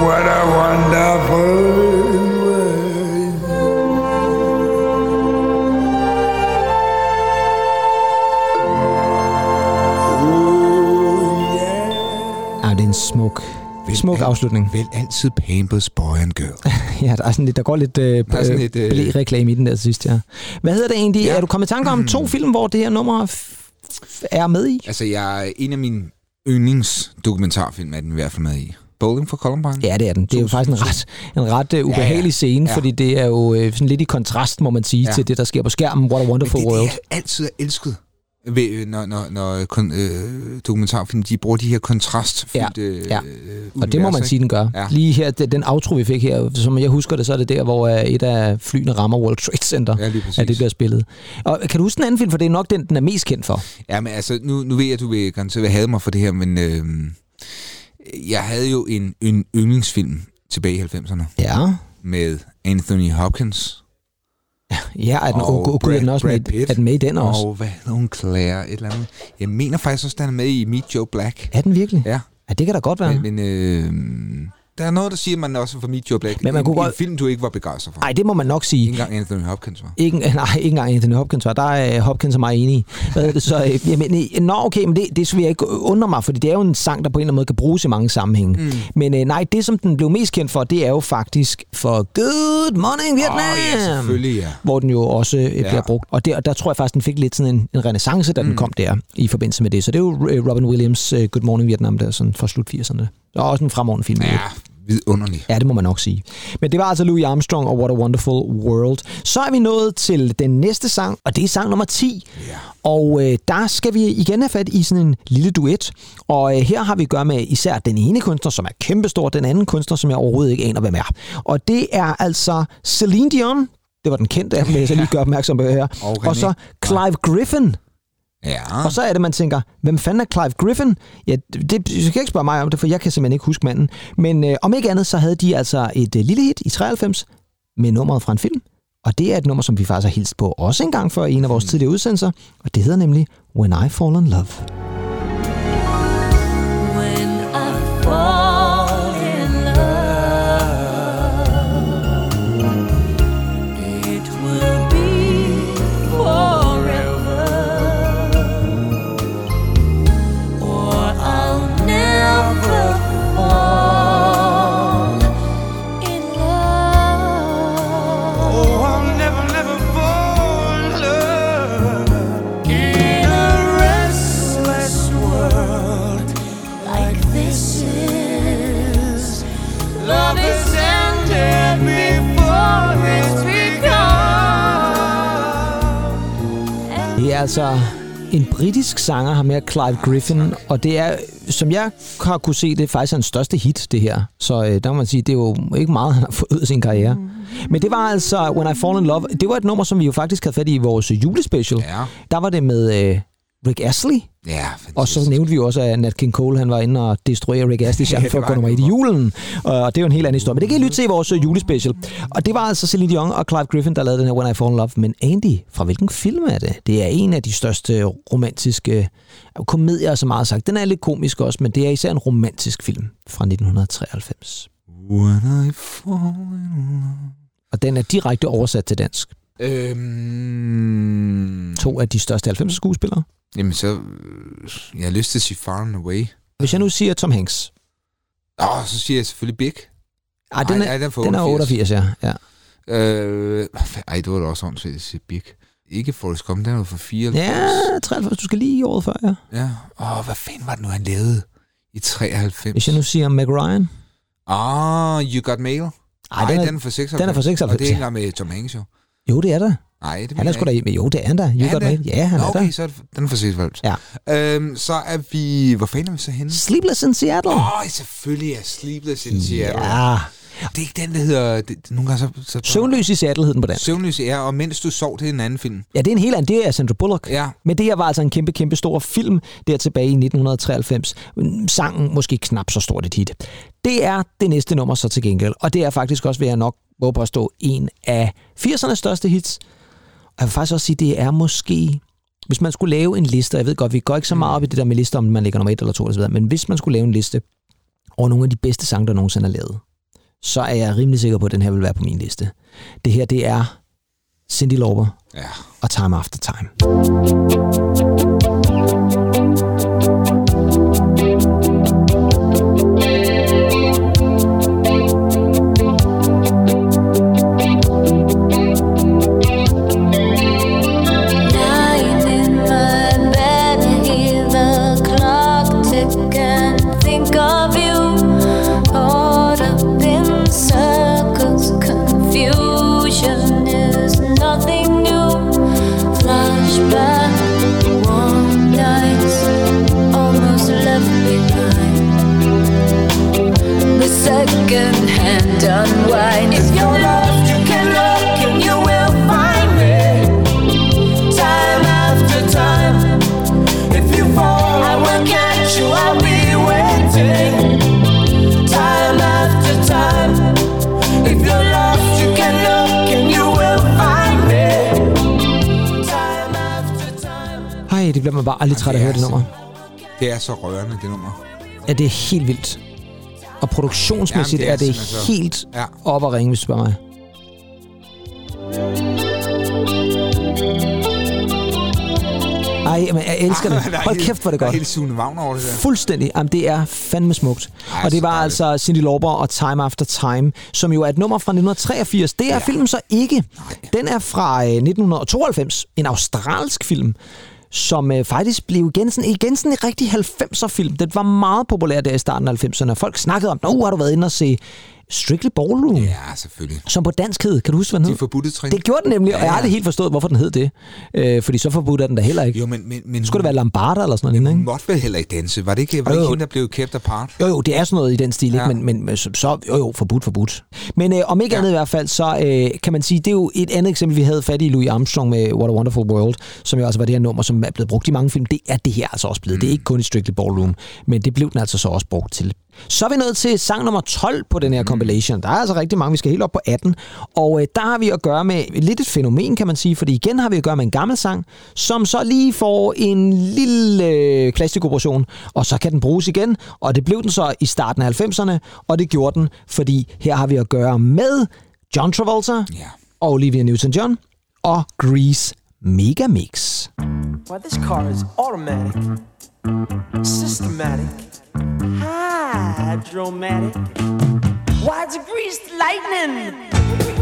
S8: what a wonderful world. Oh, yeah.
S3: Det er en smuk,
S4: al-
S3: afslutning.
S4: Vel altid Pampers Boy and Girl. *laughs*
S3: Ja, der, er sådan lidt, der går lidt, øh,
S4: Der er sådan lidt, øh,
S3: øh, reklame i den der sidst, ja. Hvad hedder det egentlig?
S4: Ja.
S3: Er du kommet i tanke om to film, hvor det her nummer f- er med i?
S4: Altså, jeg er en af mine yndlingsdokumentarfilm, er den i hvert fald med i. Bowling for Columbine.
S3: Ja, det er den. Det er jo faktisk en ret, en ret uh, ubehagelig
S4: Ja, ja.
S3: scene,
S4: Ja.
S3: fordi det er jo øh, sådan lidt i kontrast, må man sige,
S4: Ja.
S3: til det, der sker på skærmen. What a
S4: Men
S3: Wonderful
S4: det, er det,
S3: World.
S4: jeg altid har elsket Ved, når, når, når kon, øh, dokumentarfilm, de bruger de her kontrastfyldte
S3: Ja, ja.
S4: øh,
S3: Og det må man sige, den gør.
S4: Ja.
S3: Lige her, den outro, vi fik her, som jeg husker det, så er det der, hvor øh, et af flyene rammer World Trade Center.
S4: Ja.
S3: At det bliver spillet. Og kan du huske den anden film, for det er nok den, den er mest kendt for.
S4: Ja, men altså, nu, nu ved jeg, at du vil garanteret have mig for det her, men øh, jeg havde jo en, en yndlingsfilm tilbage i 90'erne
S3: Ja.
S4: med Anthony Hopkins.
S3: Ja, er den,
S4: Og
S3: oh, er den
S4: Brad-
S3: også med,
S4: Brad Pitt.
S3: er den med i den også?
S4: Og hvad hedder? Claire, et eller andet. Jeg mener faktisk også, at han er med i Meet Joe Black.
S3: Er den virkelig?
S4: Ja,
S3: Ja, det kan da godt være.
S4: men, men øh, der er noget, der siger, at man også fra Meet Joe Black.
S3: Men man
S4: en,
S3: kunne
S4: en
S3: godt-
S4: film, du ikke var begejstret for.
S3: Nej, det må man nok sige.
S4: Ikke engang Anthony Hopkins var.
S3: Ikke, *laughs* nej, ikke engang Anthony Hopkins var. Der er øh, Hopkins og mig enige. Hvad det så? øh, *laughs* Jamen, øh, nå, okay, men det, det vil jeg ikke undre mig, fordi det er jo en sang, der på en eller anden måde kan bruges i mange sammenhænge. Mm. Men øh, nej, det som den blev mest kendt for, det er jo faktisk for Good Morning Vietnam.
S4: Åh, ja, selvfølgelig, ja.
S3: Hvor den jo også øh, bliver
S4: Ja.
S3: brugt. Og der, der tror jeg faktisk, den fik lidt sådan en, en renaissance, da den kom der i forbindelse med det. Så det er jo øh, Robin Williams' Good Morning Vietnam, der sådan fra slut 80'erne. Og også en fremragende film.
S4: Ja. Vidunderlig.
S3: Ja, det må man nok sige. Men det var altså Louis Armstrong og What a Wonderful World. Så er vi nået til den næste sang, og det er sang nummer 10.
S4: Ja.
S3: Og øh, der skal vi igen have fat i sådan en lille duet. Og øh, her har vi at gøre med især den ene kunstner, som er kæmpestor, den anden kunstner, som jeg overhovedet ikke aner, hvem er. Og det er altså Celine Dion. Det var den kendte af dem, jeg så lige gøre opmærksom på her.
S4: Og
S3: og så Clive Griffin.
S4: Ja.
S3: Og så er det, man tænker, hvem fanden er Clive Griffin? Ja, det, det du skal ikke spørge mig om det, for jeg kan simpelthen ikke huske manden. Men øh, om ikke andet, så havde de altså et øh, lille hit i 93 med nummeret fra en film. Og det er et nummer, som vi faktisk har hilst på også en gang før i en af vores tidligere udsendelser. Og det hedder nemlig When I Fall in Love. Altså en britisk sanger, har med Clive Griffin, og det er, som jeg har kunne se, det er faktisk hans største hit, det her. Så øh, der må man sige, det er jo ikke meget, han har fået ud af sin karriere. Men det var altså When I Fall in Love. Det var et nummer, som vi jo faktisk havde fat i i vores julespecial.
S4: Ja.
S3: Der var det med øh, Rick Astley,
S4: Ja,
S3: og så nævnte vi jo også, at Nat King Cole han var inde og destruere Rick Astley *laughs*
S4: det
S3: for at gå nummer
S4: han
S3: et i
S4: jo.
S3: julen. Og det er jo en helt anden historie. Men det kan I lytte til i vores øh, julespecial. Og det var altså Celine Dion og Clive Griffin, der lavede den her When I Fall in Love. Men Andy, fra hvilken film er det? Det er en af de største romantiske øh, komedier, så meget sagt. Den er lidt komisk også, men det er især en romantisk film fra 1993.
S4: When I fall in love.
S3: Og den er direkte oversat til dansk.
S4: Øhm,
S3: To af de største 90'er skuespillere.
S4: Jamen så, øh, jeg har lyst til at sige Far and Away.
S3: Hvis jeg nu siger Tom Hanks.
S4: Åh, så siger jeg selvfølgelig Big.
S3: Ej, den er,
S4: ej, den er
S3: den er 88, ja. ja.
S4: Øh, ej, det var da også åndssvagt at sige Big. Ikke Forrest Gump, den jo fra 94.
S3: Ja, 93. Du skal lige i året før, ja.
S4: Ja. Åh, hvad fanden var det nu, han lavede i 93?
S3: Hvis jeg nu siger Meg Ryan.
S4: Ah, You Got Mail.
S3: Ej,
S4: Ej,
S3: den er-
S4: den er fra 96.
S3: den er fra 96,
S4: Og det er engang med Tom Hanks, jo.
S3: Jo, det er der.
S4: Nej, det
S3: Han er sgu da... Men jo, det er han da. You
S4: han
S3: got
S4: det?
S3: mail. Ja, han
S4: Nå,
S3: er
S4: okay,
S3: der.
S4: så er det, den er fra 96.
S3: Ja.
S4: Øhm, så er vi... Hvor fanden er vi så henne?
S3: Sleepless in Seattle.
S4: Åh, oh, selvfølgelig er Sleepless in Seattle.
S3: Ja.
S4: Det er ikke den, der hedder... Det, det, nogle gange så... så
S3: Søvnløs i Seattle hed den på dansk.
S4: Søvnløs, ja, og mens du sov, det er en anden film.
S3: Ja, det er en helt anden. Det er Sandra Bullock.
S4: Ja.
S3: Men det her var altså en kæmpe, kæmpe stor film der tilbage i 1993. Sangen måske knap så stort et hit. Det er det næste nummer så til gengæld. Og det er faktisk også, vil jeg nok våge påstå, en af 80'ernes største hits. Og jeg vil faktisk også sige, det er måske... Hvis man skulle lave en liste, jeg ved godt, vi går ikke så meget op i det der med lister, om man ligger nummer et eller to, eller men hvis man skulle lave en liste over nogle af de bedste sange, der nogensinde er lavet, så er jeg rimelig sikker på, at den her vil være på min liste. Det her, det er Cindy Lauper
S4: Ja.
S3: og Time After Time. Bliver man bare aldrig træt af at høre det nummer.
S4: Det er så rørende, det nummer.
S3: Ja, det er helt vildt. Og produktionsmæssigt
S4: Jamen,
S3: er
S4: det er
S3: det
S4: simpelthen så-
S3: helt
S4: Ja.
S3: op at ringe, hvis du spørger mig. Ej, men jeg elsker det. *laughs*
S4: Er
S3: Hold kæft, hvor er det
S4: Der er
S3: godt.
S4: helt Sune Wagner over det der.
S3: Fuldstændig. Jamen, det er fandme smukt.
S4: Ej,
S3: og det var
S4: dejligt.
S3: altså Cindy Lauper og Time After Time, som jo er et nummer fra 1983. Det er ja. filmen så ikke. Den er fra øh, 1992. En australsk film som øh, faktisk blev igen sådan, igen sådan en rigtig 90'er film. Den var meget populær der i starten af 90'erne. Folk snakkede om, nu har du været inde og se Strictly Ballroom?
S4: Ja, selvfølgelig.
S3: Som på dansk hed. Kan du huske, hvad den
S4: De
S3: hed?
S4: forbudte trin.
S3: Det gjorde den nemlig, og jeg
S4: Ja,
S3: har
S4: ja.
S3: aldrig helt forstået, hvorfor den hed det. Øh, fordi så forbudt er den da heller ikke.
S4: Jo, men, men, men
S3: Skulle det være Lambarda eller sådan noget,
S4: Hun
S3: ikke?
S4: måtte vel heller ikke danse. Var det ikke, var det
S3: Jo,
S4: ikke
S3: jo.
S4: hende, der blev kept apart?
S3: Jo, jo, det er sådan noget i den stil, ja.
S4: Ja.
S3: ikke? Men, men, men så, jo, jo, forbudt, forbudt. Men øh, om ikke ja.
S4: Ja.
S3: andet i hvert fald, så øh, kan man sige, det er jo et andet eksempel, vi havde fat i Louis Armstrong med What a Wonderful World, som jo altså var det her nummer, som er blevet brugt i mange film. Det er det her altså også blevet. Mm. Det er ikke kun i Strictly Ballroom, men det blev den altså så også brugt til. Så er vi nået til sang nummer 12 på den her compilation. Der er altså rigtig mange, vi skal helt op på 18. Og øh, der har vi at gøre med lidt et fænomen, kan man sige, fordi igen har vi at gøre med en gammel sang, som så lige får en lille øh, plastikoperation, og så kan den bruges igen. Og det blev den så i starten af 90'erne, og det gjorde den, fordi her har vi at gøre med John Travolta
S4: Ja.
S3: og Olivia Newton-John og Grease Megamix.
S9: Why, this car is automatic, systematic, hydromatic. Why'd greased lightning?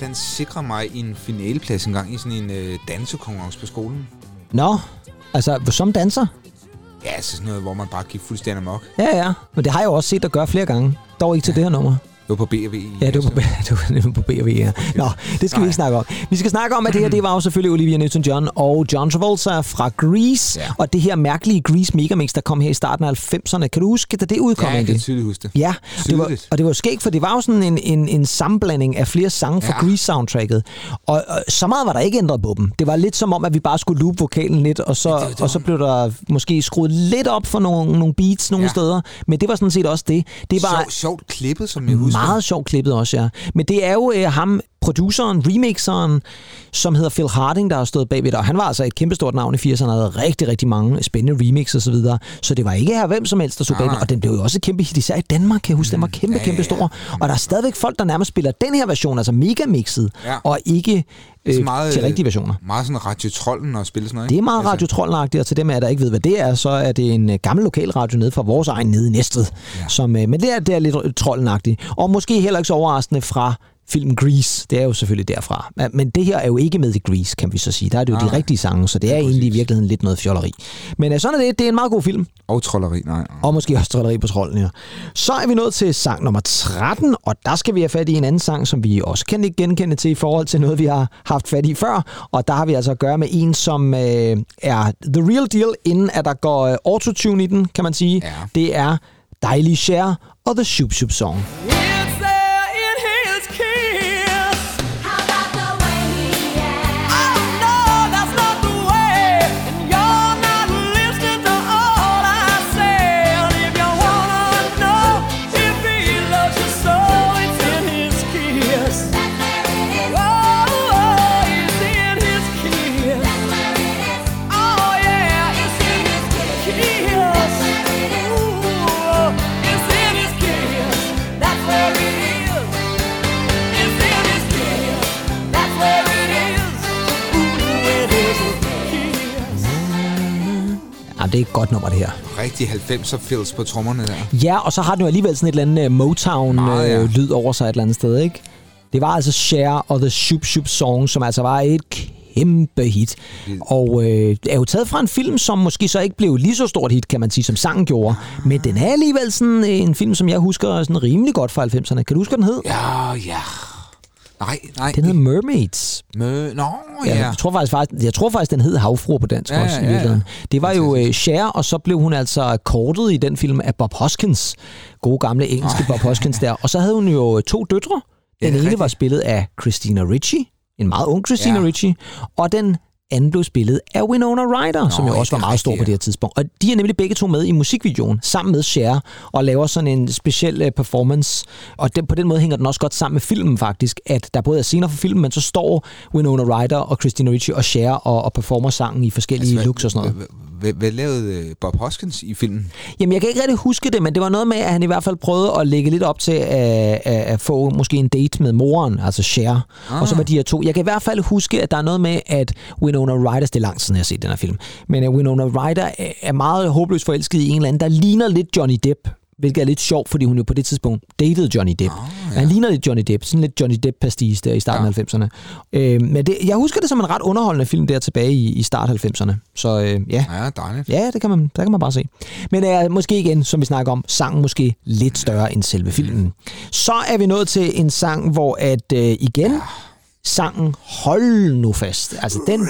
S4: Den sikrer mig en finaleplads en gang i sådan en øh, dansekonkurrence på skolen.
S3: Nå, altså som danser?
S4: Ja, altså sådan noget, hvor man bare gik fuldstændig amok.
S3: Ja, ja. Men det har jeg jo også set dig gøre flere gange. Dog ikke til det her nummer.
S4: Det var på B&V.
S3: Ja, du er på, er *laughs* nemlig på B&V, ja. Nå, det skal vi ikke snakke om. Vi skal snakke om, at det her, det var jo selvfølgelig Olivia Newton-John og John Travolta fra Grease.
S4: Ja.
S3: Og det her mærkelige Grease Megamix, der kom her i starten af 90'erne. Kan du huske, da det udkom
S4: Ja, jeg kan tydeligt huske det.
S3: Ja, det var, og det var skægt, for det var jo sådan en, en, en sammenblanding af flere sange fra
S4: Ja.
S3: Grease-soundtracket. Og, og så meget var der ikke ændret på dem. Det var lidt som om, at vi bare skulle loop vokalen lidt, og så,
S4: Ja, det- det
S3: og så
S4: var-
S3: blev der måske skruet lidt op for nogle, nogle beats nogle
S4: Ja.
S3: steder. Men det var sådan set også det. Det var
S4: Sjov, sjovt klippet, som jeg husker.
S3: Meget sjovt klippet også, ja. Men det er jo øh, ham, produceren, remixeren, som hedder Phil Harding, der har stået bagved det. Og han var altså et kæmpestort navn i 80'erne, og havde rigtig, rigtig mange spændende remix og så videre. Så det var ikke her hvem som helst, der stod
S4: Nej,
S3: bag den.
S4: nej.
S3: Og den blev jo også et kæmpe hit, især i Danmark, kan jeg huske. Den var kæmpe,
S4: ja,
S3: kæmpe
S4: ja,
S3: stor. Og der er stadigvæk folk, der nærmest spiller den her version, altså megamixet,
S4: Ja.
S3: og ikke øh,
S4: Så meget,
S3: til rigtige versioner.
S4: Meget sådan Radio Trollen og spille sådan noget,
S3: Det
S4: ikke?
S3: er meget radiotrollagtigt, og til dem af jer, der ikke ved, hvad det er, så er det en øh, gammel lokalradio nede fra vores egen nede i Næstved. Ja. Som, øh, men det er, det er lidt trollenagtigt. Og måske heller ikke så overraskende fra filmen Grease. Det er jo selvfølgelig derfra. Men det her er jo ikke med i Grease, kan vi så sige. Der er det jo
S4: Nej,
S3: de rigtige sange, så det er
S4: Ja,
S3: egentlig i virkeligheden lidt noget fjolleri. Men øh, sådan er det. Det er en meget god film.
S4: Og trolleri, nej.
S3: Og måske også trolleri på trolden, ja. Så er vi nået til sang nummer 13, og der skal vi have fat i en anden sang, som vi også kan ikke genkende til i forhold til noget, vi har haft fat i før. Og der har vi altså at gøre med en, som øh, er the real deal, inden at der går øh, autotune i den, kan man sige.
S4: Ja.
S3: Det er Dejlig Cher og The Shoop Shoop Song.
S9: It's
S3: det er et godt nummer, det her.
S4: Rigtig 90'er feels på trommerne der.
S3: Ja, og så har den jo alligevel sådan et eller andet øh,
S4: Meget, ja.
S3: Motown-lyd over sig et eller andet sted, ikke? Det var altså Cher og The Shoop Shoop Song, som altså var et kæmpe hit. Og øh, er jo taget fra en film, som måske så ikke blev lige så stort hit, kan man sige, som sangen gjorde. Men den er alligevel sådan øh, en film, som jeg husker sådan rimelig godt fra 90'erne. Kan du huske, hvad den hed?
S4: Ja, ja. Nej, nej.
S3: Den hed Mermaids.
S4: Mø... Nå,
S3: Ja.
S4: ja.
S3: Jeg, tror faktisk, faktisk, jeg tror faktisk, den hed Havfruer på dansk
S4: Ja,
S3: også,
S4: ja,
S3: i
S4: ja.
S3: virkeligheden. Det var jo øh, Cher, og så blev hun altså kortet i den film af Bob Hoskins. Gode gamle engelske Bob Hoskins der. Og så havde hun jo to døtre.
S4: Ja,
S3: Den ene
S4: rigtigt.
S3: var spillet af Christina Ricci, en meget ung Christina
S4: Ja.
S3: Ricci, og den anden blev spillet af Winona Ryder, Nå, som jo også var meget stor på det her tidspunkt. Og de er nemlig begge to med i musikvideoen, sammen med Cher, og laver sådan en speciel uh, performance. Og den, på den måde hænger den også godt sammen med filmen faktisk, at der både er scener for filmen, men så står Winona Ryder og Christina Ricci og Cher og, og performer sangen i forskellige altså, looks og sådan noget.
S4: Hvad, hvad lavede øh, Bob Hoskins i filmen?
S3: Jamen, jeg kan ikke rigtig huske det, men det var noget med, at han i hvert fald prøvede at lægge lidt op til at, at, få måske en date med moren, altså Cher. Ah. Og så var de her to. Jeg kan i hvert fald huske, at der er noget med, at Winona Ryder, det er lang tid siden, jeg har set den her film, men at Winona Ryder er- er meget håbløst forelsket i en eller anden, der ligner lidt Johnny Depp. Hvilket er lidt sjovt, fordi hun jo på det tidspunkt datede Johnny Depp. Oh, ja. Han ligner lidt Johnny Depp, sådan lidt Johnny Depp-pastis der i starten ja. af 90'erne. Øh, men det, jeg husker det som en ret underholdende film der tilbage i, i start 90'erne. Så øh, ja,
S4: Ja, dejligt.
S3: Ja, det kan man, der kan man bare se. Men øh, måske igen, som vi snakker om, sangen måske lidt større end selve filmen. Så er vi nået til en sang, hvor at øh, igen, sangen Hold nu fast. Altså den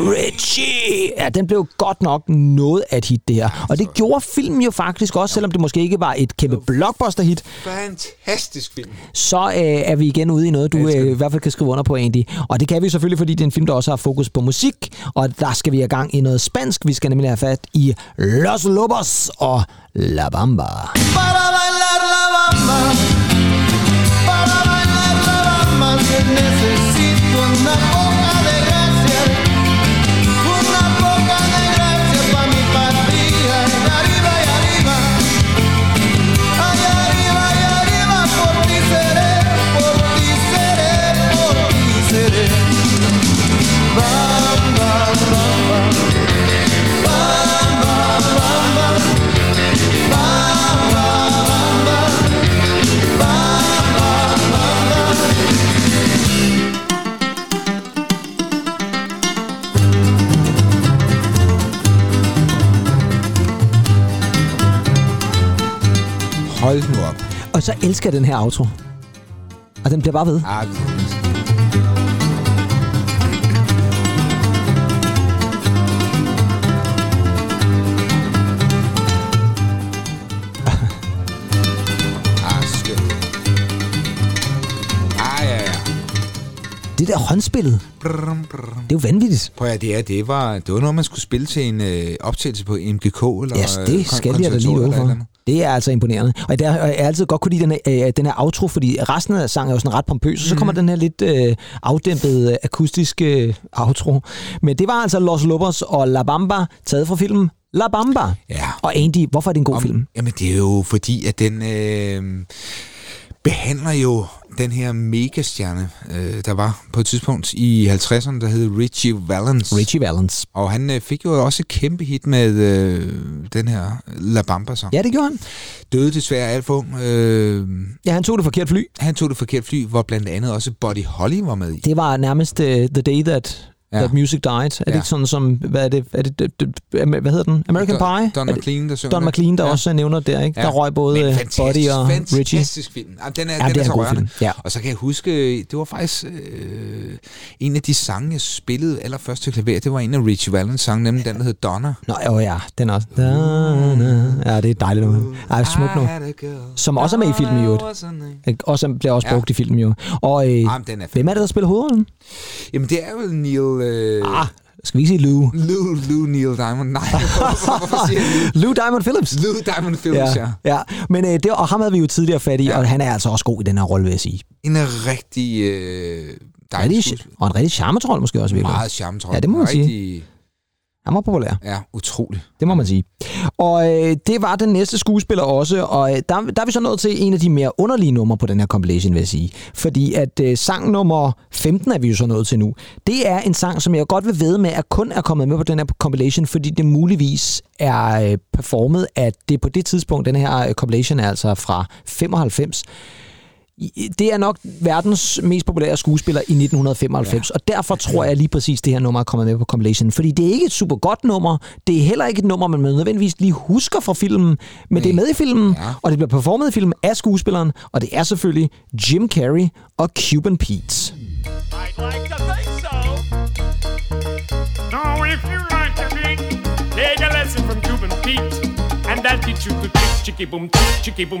S3: Richie! Ja, den blev godt nok noget af et hit, det her. Og det gjorde filmen jo faktisk også, selvom det måske ikke var et kæmpe blockbuster-hit,
S4: Fantastisk film.
S3: så øh, er vi igen ude i noget, du øh, i hvert fald kan skrive under på, Andy. Og det kan vi selvfølgelig, fordi det er en film, der også har fokus på musik, og der skal vi i gang i noget spansk. Vi skal nemlig have fat i Los Lobos og La Bamba.
S10: Para bailar la bamba, necesito
S3: andar så elsker jeg den her outro. Og den bliver bare ved.
S4: Ah, ah,
S3: Det der håndspillet,
S4: Brum, brum.
S3: det er jo vanvittigt.
S4: Prøv at det, er, det, var, det var noget, man skulle spille til en øh, optagelse på MGK eller
S3: Ja,
S4: øh,
S3: det
S4: kon-
S3: skal jeg da lige
S4: konservatoriet
S3: love for. Det er altså imponerende. Og der er jeg altid godt kunne lide den her, øh, den her outro, fordi resten af sangen er jo sådan ret pompøs, og så kommer den her lidt øh, afdæmpede øh, akustiske øh, outro. Men det var altså Los Lobos og La Bamba, taget fra filmen La Bamba.
S4: Ja.
S3: Og Andy, hvorfor er det en god film?
S4: Jamen, det er jo fordi, at den øh, behandler jo den her megastjerne, øh, der var på et tidspunkt i 50'erne, der hed Richie Valens.
S3: Richie Valens.
S4: Og han øh, fik jo også et kæmpe hit med øh, den her La Bamba-sang.
S3: Ja, det gjorde han.
S4: Døde desværre alt for ung. Øh,
S3: Ja, han tog det forkert fly.
S4: han tog det forkert fly, hvor blandt andet også Buddy Holly var med i.
S3: Det var nærmest uh, The Day That,
S4: Ja.
S3: that Music Died. Er det
S4: Ja.
S3: ikke sådan som, hvad er det, er det, det, det hvad hedder den? American
S4: Don-
S3: Pie?
S4: Don McLean, der
S3: Don. McLean, der
S4: Ja.
S3: også nævner der, ikke?
S4: Ja.
S3: Der røg både
S4: Men
S3: øh,
S4: fantastisk,
S3: Buddy og Richie.
S4: Fantastisk film. Ja, den er,
S3: Ja,
S4: den
S3: det er
S4: er, så rørende.
S3: film. Ja.
S4: Og så kan jeg huske, det var faktisk øh, en af de sange, jeg spillede allerførst til klaver. Det var en af Richie Valens sange, nemlig den, der hed Donna.
S3: Nå, jo, ja, den også. Da. Ja, det er dejligt nummer. Ej, smukt nu. Som også er med i filmen, jo. Også bliver også
S4: Ja.
S3: brugt i filmen, jo. Og øh,
S4: Jamen, den er
S3: hvem er det, der spiller hovedrollen?
S4: Jamen, det er vel Neil... Øh,
S3: Ah, skal vi sige Lou?
S4: Lou, Lou Neil Diamond. Nej, hvorfor, hvorfor siger jeg Lou?
S3: Lou Diamond Phillips.
S4: Lou Diamond Films, ja.
S3: ja. ja. Men øh, det, og ham havde vi jo tidligere fat i, ja. og han er altså også god i den her rolle, vil jeg sige.
S4: En rigtig øh, dejlig
S3: Rigtig, og en rigtig charmetrol måske også, virkelig.
S4: Meget charmetrol.
S3: Ja, det må man sige. Han var populær.
S4: Ja, utroligt.
S3: Det må man sige. Og øh, det var den næste skuespiller også, og øh, der, der er vi så nået til en af de mere underlige numre på den her compilation, vil jeg sige. Fordi at øh, sang nummer 15 er vi jo så nået til nu. Det er en sang, som jeg godt vil ved med, at kun er kommet med på den her compilation, fordi det muligvis er øh, performet, at det på det tidspunkt, den her øh, compilation er altså fra 95, i- det er nok verdens mest populære skuespiller i 1995, ja. og derfor tror jeg lige præcis, det her nummer er kommet med på compilation. Fordi det er ikke et super godt nummer, det er heller ikke et nummer, man nødvendigvis lige husker fra filmen, men det er med i filmen, ja. og det bliver performet i filmen af skuespilleren, og det er selvfølgelig Jim Carrey og Cuban Pete.
S11: I'd like to think so. If you like to think, take a lesson from Cuban Pete, and that'll teach you to chicky boom, tick, chicky boom,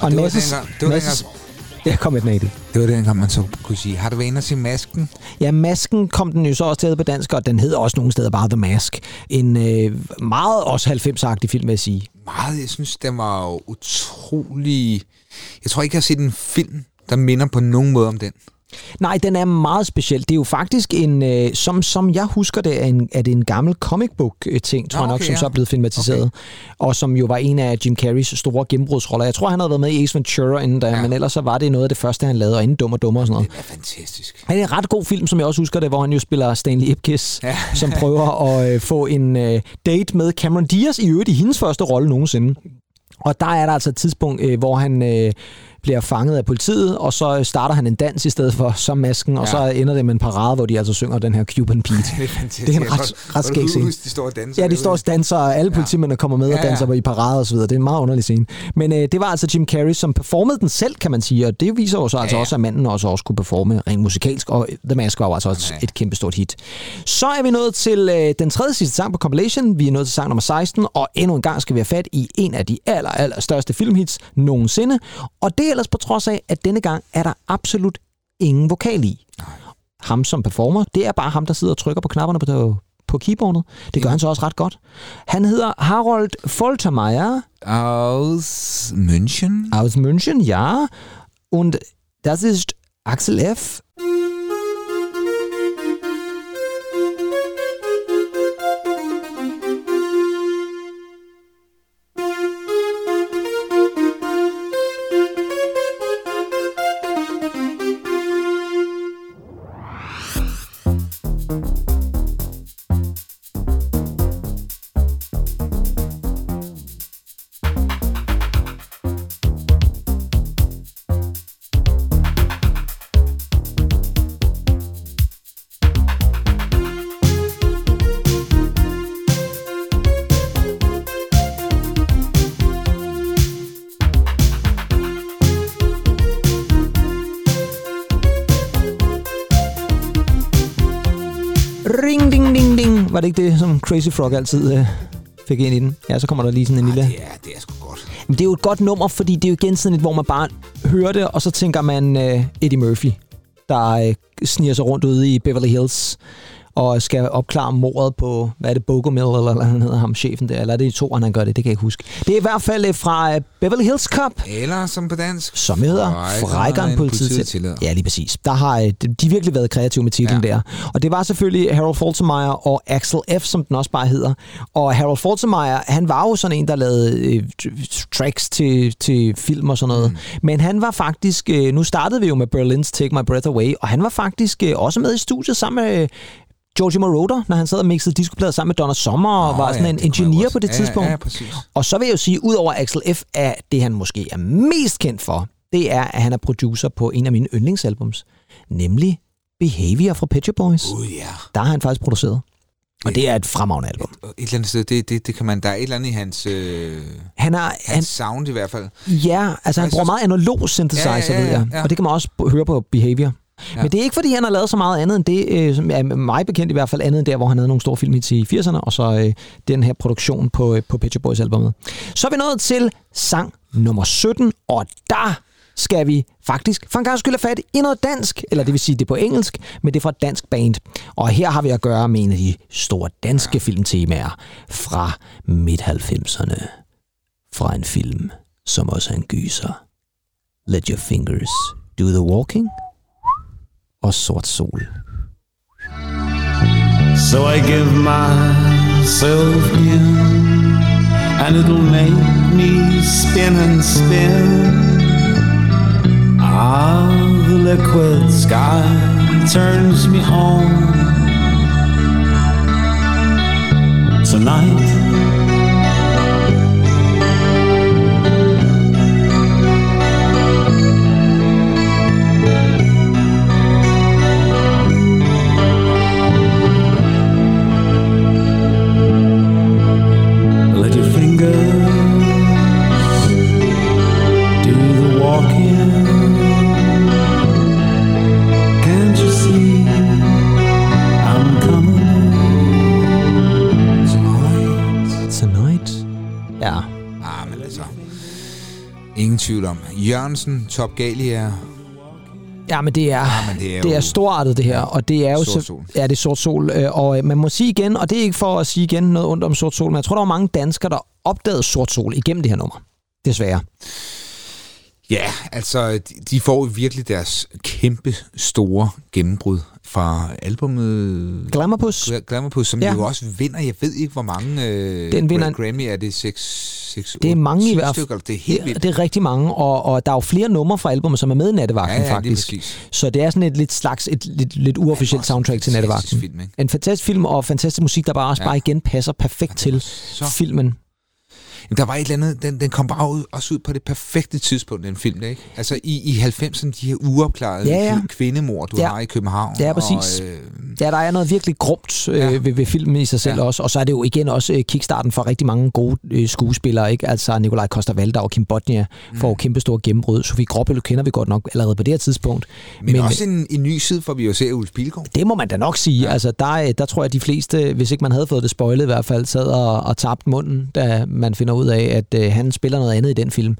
S3: Og
S4: Det var
S3: masse...
S4: dengang- det var
S3: masse ja, kom med den af det.
S4: Det var dengang, man så kunne sige, har du været inde og se masken?
S3: Ja, Masken kom den jo så også til på dansk, og den hedder også nogle steder bare The Mask. En øh, meget også 90-agtig film, vil jeg sige.
S4: Meget, jeg synes, den var utrolig... Jeg tror ikke, jeg har set en film, der minder på nogen måde om den.
S3: Nej, den er meget speciel. Det er jo faktisk en, øh, som, som jeg husker det, er, en, er det en gammel comic book øh, ting, tror
S4: Nå,
S3: jeg nok,
S4: okay,
S3: som
S4: ja.
S3: så er blevet filmatiseret. Okay. Og som jo var en af Jim Carreys store gennembrudsroller. Jeg tror, han havde været med i Ace Ventura inden da, ja. men ellers så var det noget af det første, han lavede, og inden Dum og Dummer og sådan noget.
S4: Det er fantastisk.
S3: Ja, det er en ret god film, som jeg også husker det, hvor han jo spiller Stanley Ipkiss. Ja. *laughs* som prøver at øh, få en øh, date med Cameron Diaz, i øvrigt i hendes første rolle nogensinde. Og der er der altså et tidspunkt, øh, hvor han øh, bliver fanget af politiet, og så starter han en dans i stedet for som masken, og
S4: Ja.
S3: så ender det med en parade, hvor de altså synger den her Cuban Pete. *laughs*
S4: Det er.
S3: Det er en ret, ret skæg scene.
S4: de står og danser.
S3: Ja, de står og danser, og alle politimændene kommer med og
S4: Ja, ja.
S3: danser i parade og så videre. Det er en meget underlig scene. Men øh, det var altså Jim Carrey, som performede den selv, kan man sige, og det viser jo så altså
S4: ja.
S3: også, at manden også, også kunne performe rent musikalsk, og The Mask var jo altså også et kæmpe stort hit. Så er vi nået til øh, den tredje sidste sang på compilation. Vi er nået til sang nummer 16, og endnu en gang skal vi have fat i en af de aller, aller største filmhits nogensinde. Og det ellers på trods af, at denne gang er der absolut ingen vokal i. Ham som performer, det er bare ham, der sidder og trykker på knapperne på, på keyboardet. Det gør han så også ret godt. Han hedder Harold Foltermeier
S4: Aus München.
S3: aus München, ja. Und das ist Axel F. Crazy Frog altid øh, fik ind i den? Ja, så kommer der lige sådan en lille...
S4: Ja, det er sgu godt.
S3: Men det er jo et godt nummer, fordi det er jo igen sådan et, hvor man bare hører det, og så tænker man øh, Eddie Murphy, der øh, sniger sig rundt ude i Beverly Hills og skal opklare mordet på, hvad er det, Bogomil, eller hvad han hedder ham, chefen der, eller er det i to, han gør det, det kan jeg ikke huske. Det er i hvert fald øh, fra øh, Beverly Hills Cop,
S4: Eller som på dansk.
S3: som hedder
S4: Frækkere
S3: Frækkeren politiet. Ja, lige præcis. Der har øh, de virkelig været kreative med titlen ja. Der. Og det var selvfølgelig Harold Faltermeyer og Axel F., som den også bare hedder. Og Harold Faltermeyer, han var jo sådan en, der lavede øh, tracks til, til film og sådan noget. Mm. Men han var faktisk, øh, nu startede vi jo med Berlin's Take My Breath Away, og han var faktisk øh, også med i studiet sammen med Georgie Moroder, når han sad og mixede discoplader sammen med Donna Summer, og
S4: Nå,
S3: var sådan
S4: ja,
S3: en
S4: også.
S3: på det
S4: Ja, ja,
S3: tidspunkt.
S4: ja, præcis.
S3: Og så vil jeg jo sige, ud over Axel F., er det han måske er mest kendt for, det er, at han er producer på en af mine yndlingsalbums, nemlig Behavior fra Pet Shop Boys.
S4: Gud, ja.
S3: Der har han faktisk produceret. Og det er et fremragende album.
S4: Et eller andet sted, det, det, det kan man, der er et eller andet i hans, øh,
S3: Han er,
S4: hans
S3: han,
S4: sound i hvert fald.
S3: ja, altså han
S4: Jeg
S3: bruger
S4: synes-
S3: meget analog synthesizer,
S4: Ja, ja, ja,
S3: ved jeg.
S4: ja.
S3: Og det kan man også høre på Behavior. Ja. Men det er ikke, fordi han har lavet så meget andet end det, øh, som er mig bekendt i hvert fald, andet end der, hvor han havde nogle store filmhits i 80'erne, og så øh, den her produktion på, øh, på Pet Boys albumet. Så er vi nået til sang nummer 17, og der skal vi faktisk for en gang skyld have fat i noget dansk, eller det vil sige, det er på engelsk, men det er fra et dansk band. Og her har vi at gøre med en af de store danske filmtemaer fra midt-90'erne. Fra en film, som også er en gyser. Let Your Fingers Do The Walking og Sort Sol.
S12: So I give myself in, and it'll make me spin and spin. Ah, the liquid sky turns me on. Tonight,
S4: tvivl om. Jørgensen, Top Galia.
S3: Ja, men det er,
S4: Ja, men det er
S3: det
S4: jo-
S3: er storartet det her, og det er jo
S4: Sort
S3: så-
S4: Sol.
S3: Ja, det er sort sol, øh, og øh, man må sige igen, og det er ikke for at sige igen noget ondt om sort sol, men jeg tror, der var mange danskere, der opdagede sort sol igennem det her nummer. Desværre.
S4: Ja, altså, de, får virkelig deres kæmpe store gennembrud fra albumet
S3: Glamourpuss.
S4: Glamourpuss, som
S3: Ja.
S4: jo også vinder, jeg ved ikke, hvor mange øh,
S3: Den vinder
S4: Grammy er det, 6, 6
S3: Det er mange i hvert fald.
S4: det er helt
S3: Ja,
S4: vildt.
S3: det er rigtig mange, og, og der er jo flere numre fra albumet, som er med i Nattevagten,
S4: Ja, ja,
S3: faktisk.
S4: præcis.
S3: Så det er sådan et lidt slags, et lidt, lidt uofficielt soundtrack til Nattevagten.
S4: film, ikke?
S3: En fantastisk film, og fantastisk musik, der bare også
S4: Ja.
S3: bare igen passer perfekt til
S4: så-
S3: filmen.
S4: Jamen, der var et eller andet, den, den kom bare ud, også ud på det perfekte tidspunkt, den film, der, ikke? Altså i, i 90'erne, de her uopklarede
S3: Ja, ja.
S4: kvindemord, du
S3: Ja.
S4: har i København.
S3: Ja, præcis.
S4: Og, øh,
S3: Ja, der er noget virkelig grumt øh,
S4: Ja.
S3: ved, ved filmen i sig selv
S4: Ja.
S3: også, og så er det jo igen også øh, kickstarten for rigtig mange gode øh, skuespillere, ikke? Altså Nikolaj Koster-Valdau og Kim Bodnia får jo kæmpe store gennembrud. Sofie Gråbøl kender vi godt nok allerede på det her tidspunkt.
S4: men, men også en, en ny side, for vi jo ser Ulf Pilgaard.
S3: Det må man da nok sige. Ja. Altså, der, øh, der tror jeg, at de fleste, hvis ikke man havde fået det spoilet i hvert fald, sad og, og tabte munden, da man finder ud af, at øh, han spiller noget andet i den film,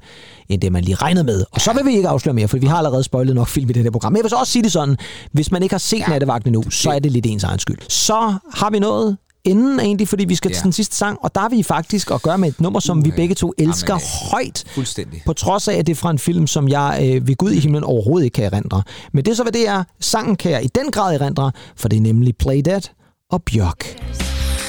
S3: end det man lige regnede med. Og så vil vi ikke afsløre mere, for vi har allerede spoilet nok film i det her program. Men jeg vil så også sige det sådan, hvis man ikke har set ja. Nattevagten endnu, så er det lidt ens egen skyld. Så har vi noget inden egentlig, fordi vi skal ja. Til den sidste sang, og der er vi faktisk at gøre med et nummer, som vi
S4: Uha.
S3: begge to elsker
S4: Jamen, øh,
S3: højt.
S4: Fuldstændig.
S3: På trods af, at det er fra en film, som jeg øh, ved Gud i himlen overhovedet ikke kan erindre. Men det er så, hvad det er. Sangen kan jeg i den grad erindre, for det er nemlig Play Dead og Bjørk.
S5: I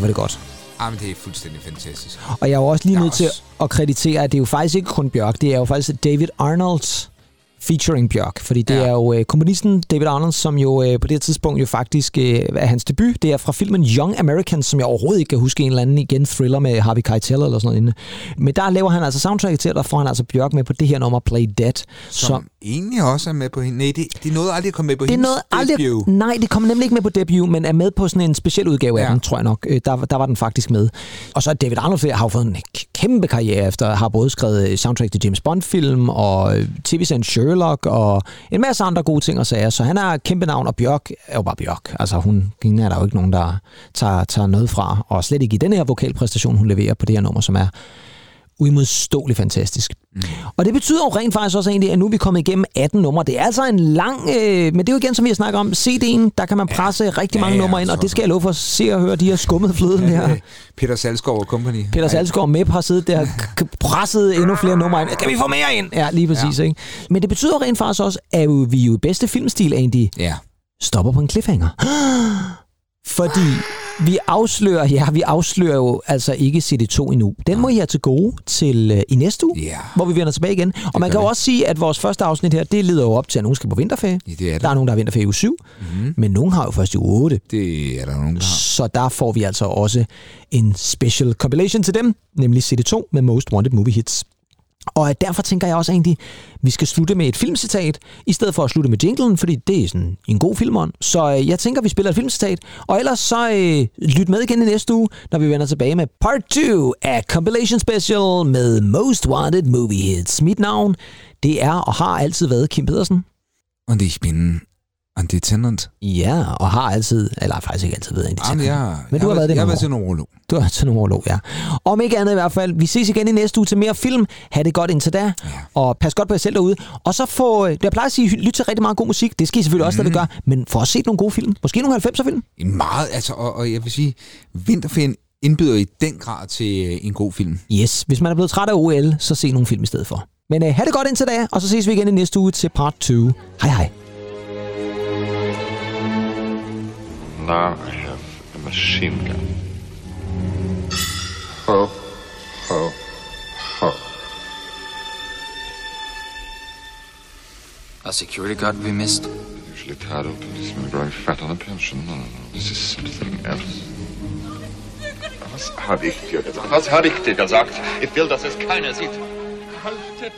S3: hvor det godt.
S4: Ah, men det er fuldstændig fantastisk.
S3: Og jeg er jo også lige nødt til at kreditere, at det er jo faktisk ikke kun Bjørk, det er jo faktisk David Arnolds featuring Bjørk, fordi det ja. Er jo øh, komponisten David Arnold, som jo øh, på det her tidspunkt jo faktisk øh, er hans debut. Det er fra filmen Young Americans, som jeg overhovedet ikke kan huske en eller anden igen thriller med Harvey Keitel eller sådan noget inde. Men der laver han altså soundtrack til, og der får han altså Bjørk med på det her nummer Play Dead.
S4: Som
S3: Som,
S4: egentlig også er med på hende. Nej, det, det nåede aldrig at komme med på
S3: det
S4: hendes
S3: aldrig...
S4: debut.
S3: Nej, det kommer nemlig ikke med på debut, men er med på sådan en speciel udgave af
S4: Ja.
S3: den, tror jeg nok. Øh, Der, der var den faktisk med. Og så er David Arnold har jo fået en kæmpe karriere efter, har både skrevet øh, soundtrack til James Bond-film, og øh, tv-serien Sherlock, og en masse andre gode ting og sager. Så han er kæmpe navn, og Bjørk er jo bare Bjørk. Altså, hun, hende er der jo ikke nogen, der tager, tager noget fra, og slet ikke i den her vokalpræstation, hun leverer på det her nummer, som er uimodståeligt fantastisk. Mm. Og det betyder jo rent faktisk også egentlig, at nu er vi kommet igennem 18 numre. Det er altså en lang... Øh, men det er jo igen, som vi har snakket om, CD'en, der kan man presse ja. rigtig mange
S4: Ja,
S3: ja,
S4: ja,
S3: numre ind, og det skal jeg love for at se og høre, de har skummet fløden her.
S4: Peter Salskov og company.
S3: Peter Salsgaard Mep har siddet der og presset endnu flere numre ind. Kan vi få mere ind? Ja, lige præcis. Ja. Ikke? Men det betyder rent faktisk også, at vi jo i bedste filmstil egentlig
S4: Ja.
S3: stopper på en cliffhanger. *gasps* Fordi vi afslører, ja, vi afslører jo altså ikke CD2 endnu. Den må I have til gode til øh, i næste uge,
S4: Ja.
S3: hvor vi vender tilbage igen. Og man kan jo også sige, at vores første afsnit her, det leder jo op til, at nogen skal på vinterferie.
S4: Ja, det er det.
S3: Der er nogen, der har vinterferie i uge 7, mm-hmm. men nogen har jo først i uge 8.
S4: Det er der nogen, der har.
S3: Så der får vi altså også en special compilation til dem, nemlig CD2 med Most Wanted Movie Hits. Og derfor tænker jeg også egentlig, at vi skal slutte med et filmcitat, i stedet for at slutte med jinglen, fordi det er sådan en god filmånd. Så øh, jeg tænker, at vi spiller et filmcitat, og ellers så øh, lyt med igen i næste uge, når vi vender tilbage med part 2 af Compilation Special med Most Wanted Movie Hits. Mit navn, det er og har altid været Kim Pedersen.
S4: Og ich bin Dezernent.
S3: Ja, og har altid, eller faktisk ikke altid været en
S4: Jamen, jeg,
S3: Men du har været det
S4: Jeg har været neurolog.
S3: Du har til numerolog, ja. Om ikke andet i hvert fald, vi ses igen i næste uge til mere film. Ha' det godt indtil da, ja. og pas godt på jer selv derude. Og så få, øh, jeg plejer at sige, lyt til rigtig meget god musik. Det skal I selvfølgelig også, mm. det gør. Men for at se nogle gode film. Måske nogle 90'er film.
S4: Meget, altså, og, og jeg vil sige, vinterferien indbyder i den grad til øh, en god film.
S3: Yes, hvis man er blevet træt af OL, så se nogle film i stedet for. Men uh, ha' det godt indtil da, og så ses vi igen i næste uge til part 2. Hej hej.
S13: Now I have a machine gun. Ho, ho, ho.
S14: A security guard we missed.
S13: Usually tired of policemen growing fat on a pension. No, no, no. This is something else. Was habe ich dir gesagt? Was habe ich dir gesagt? Ich will, dass es keiner sieht.
S11: Haltet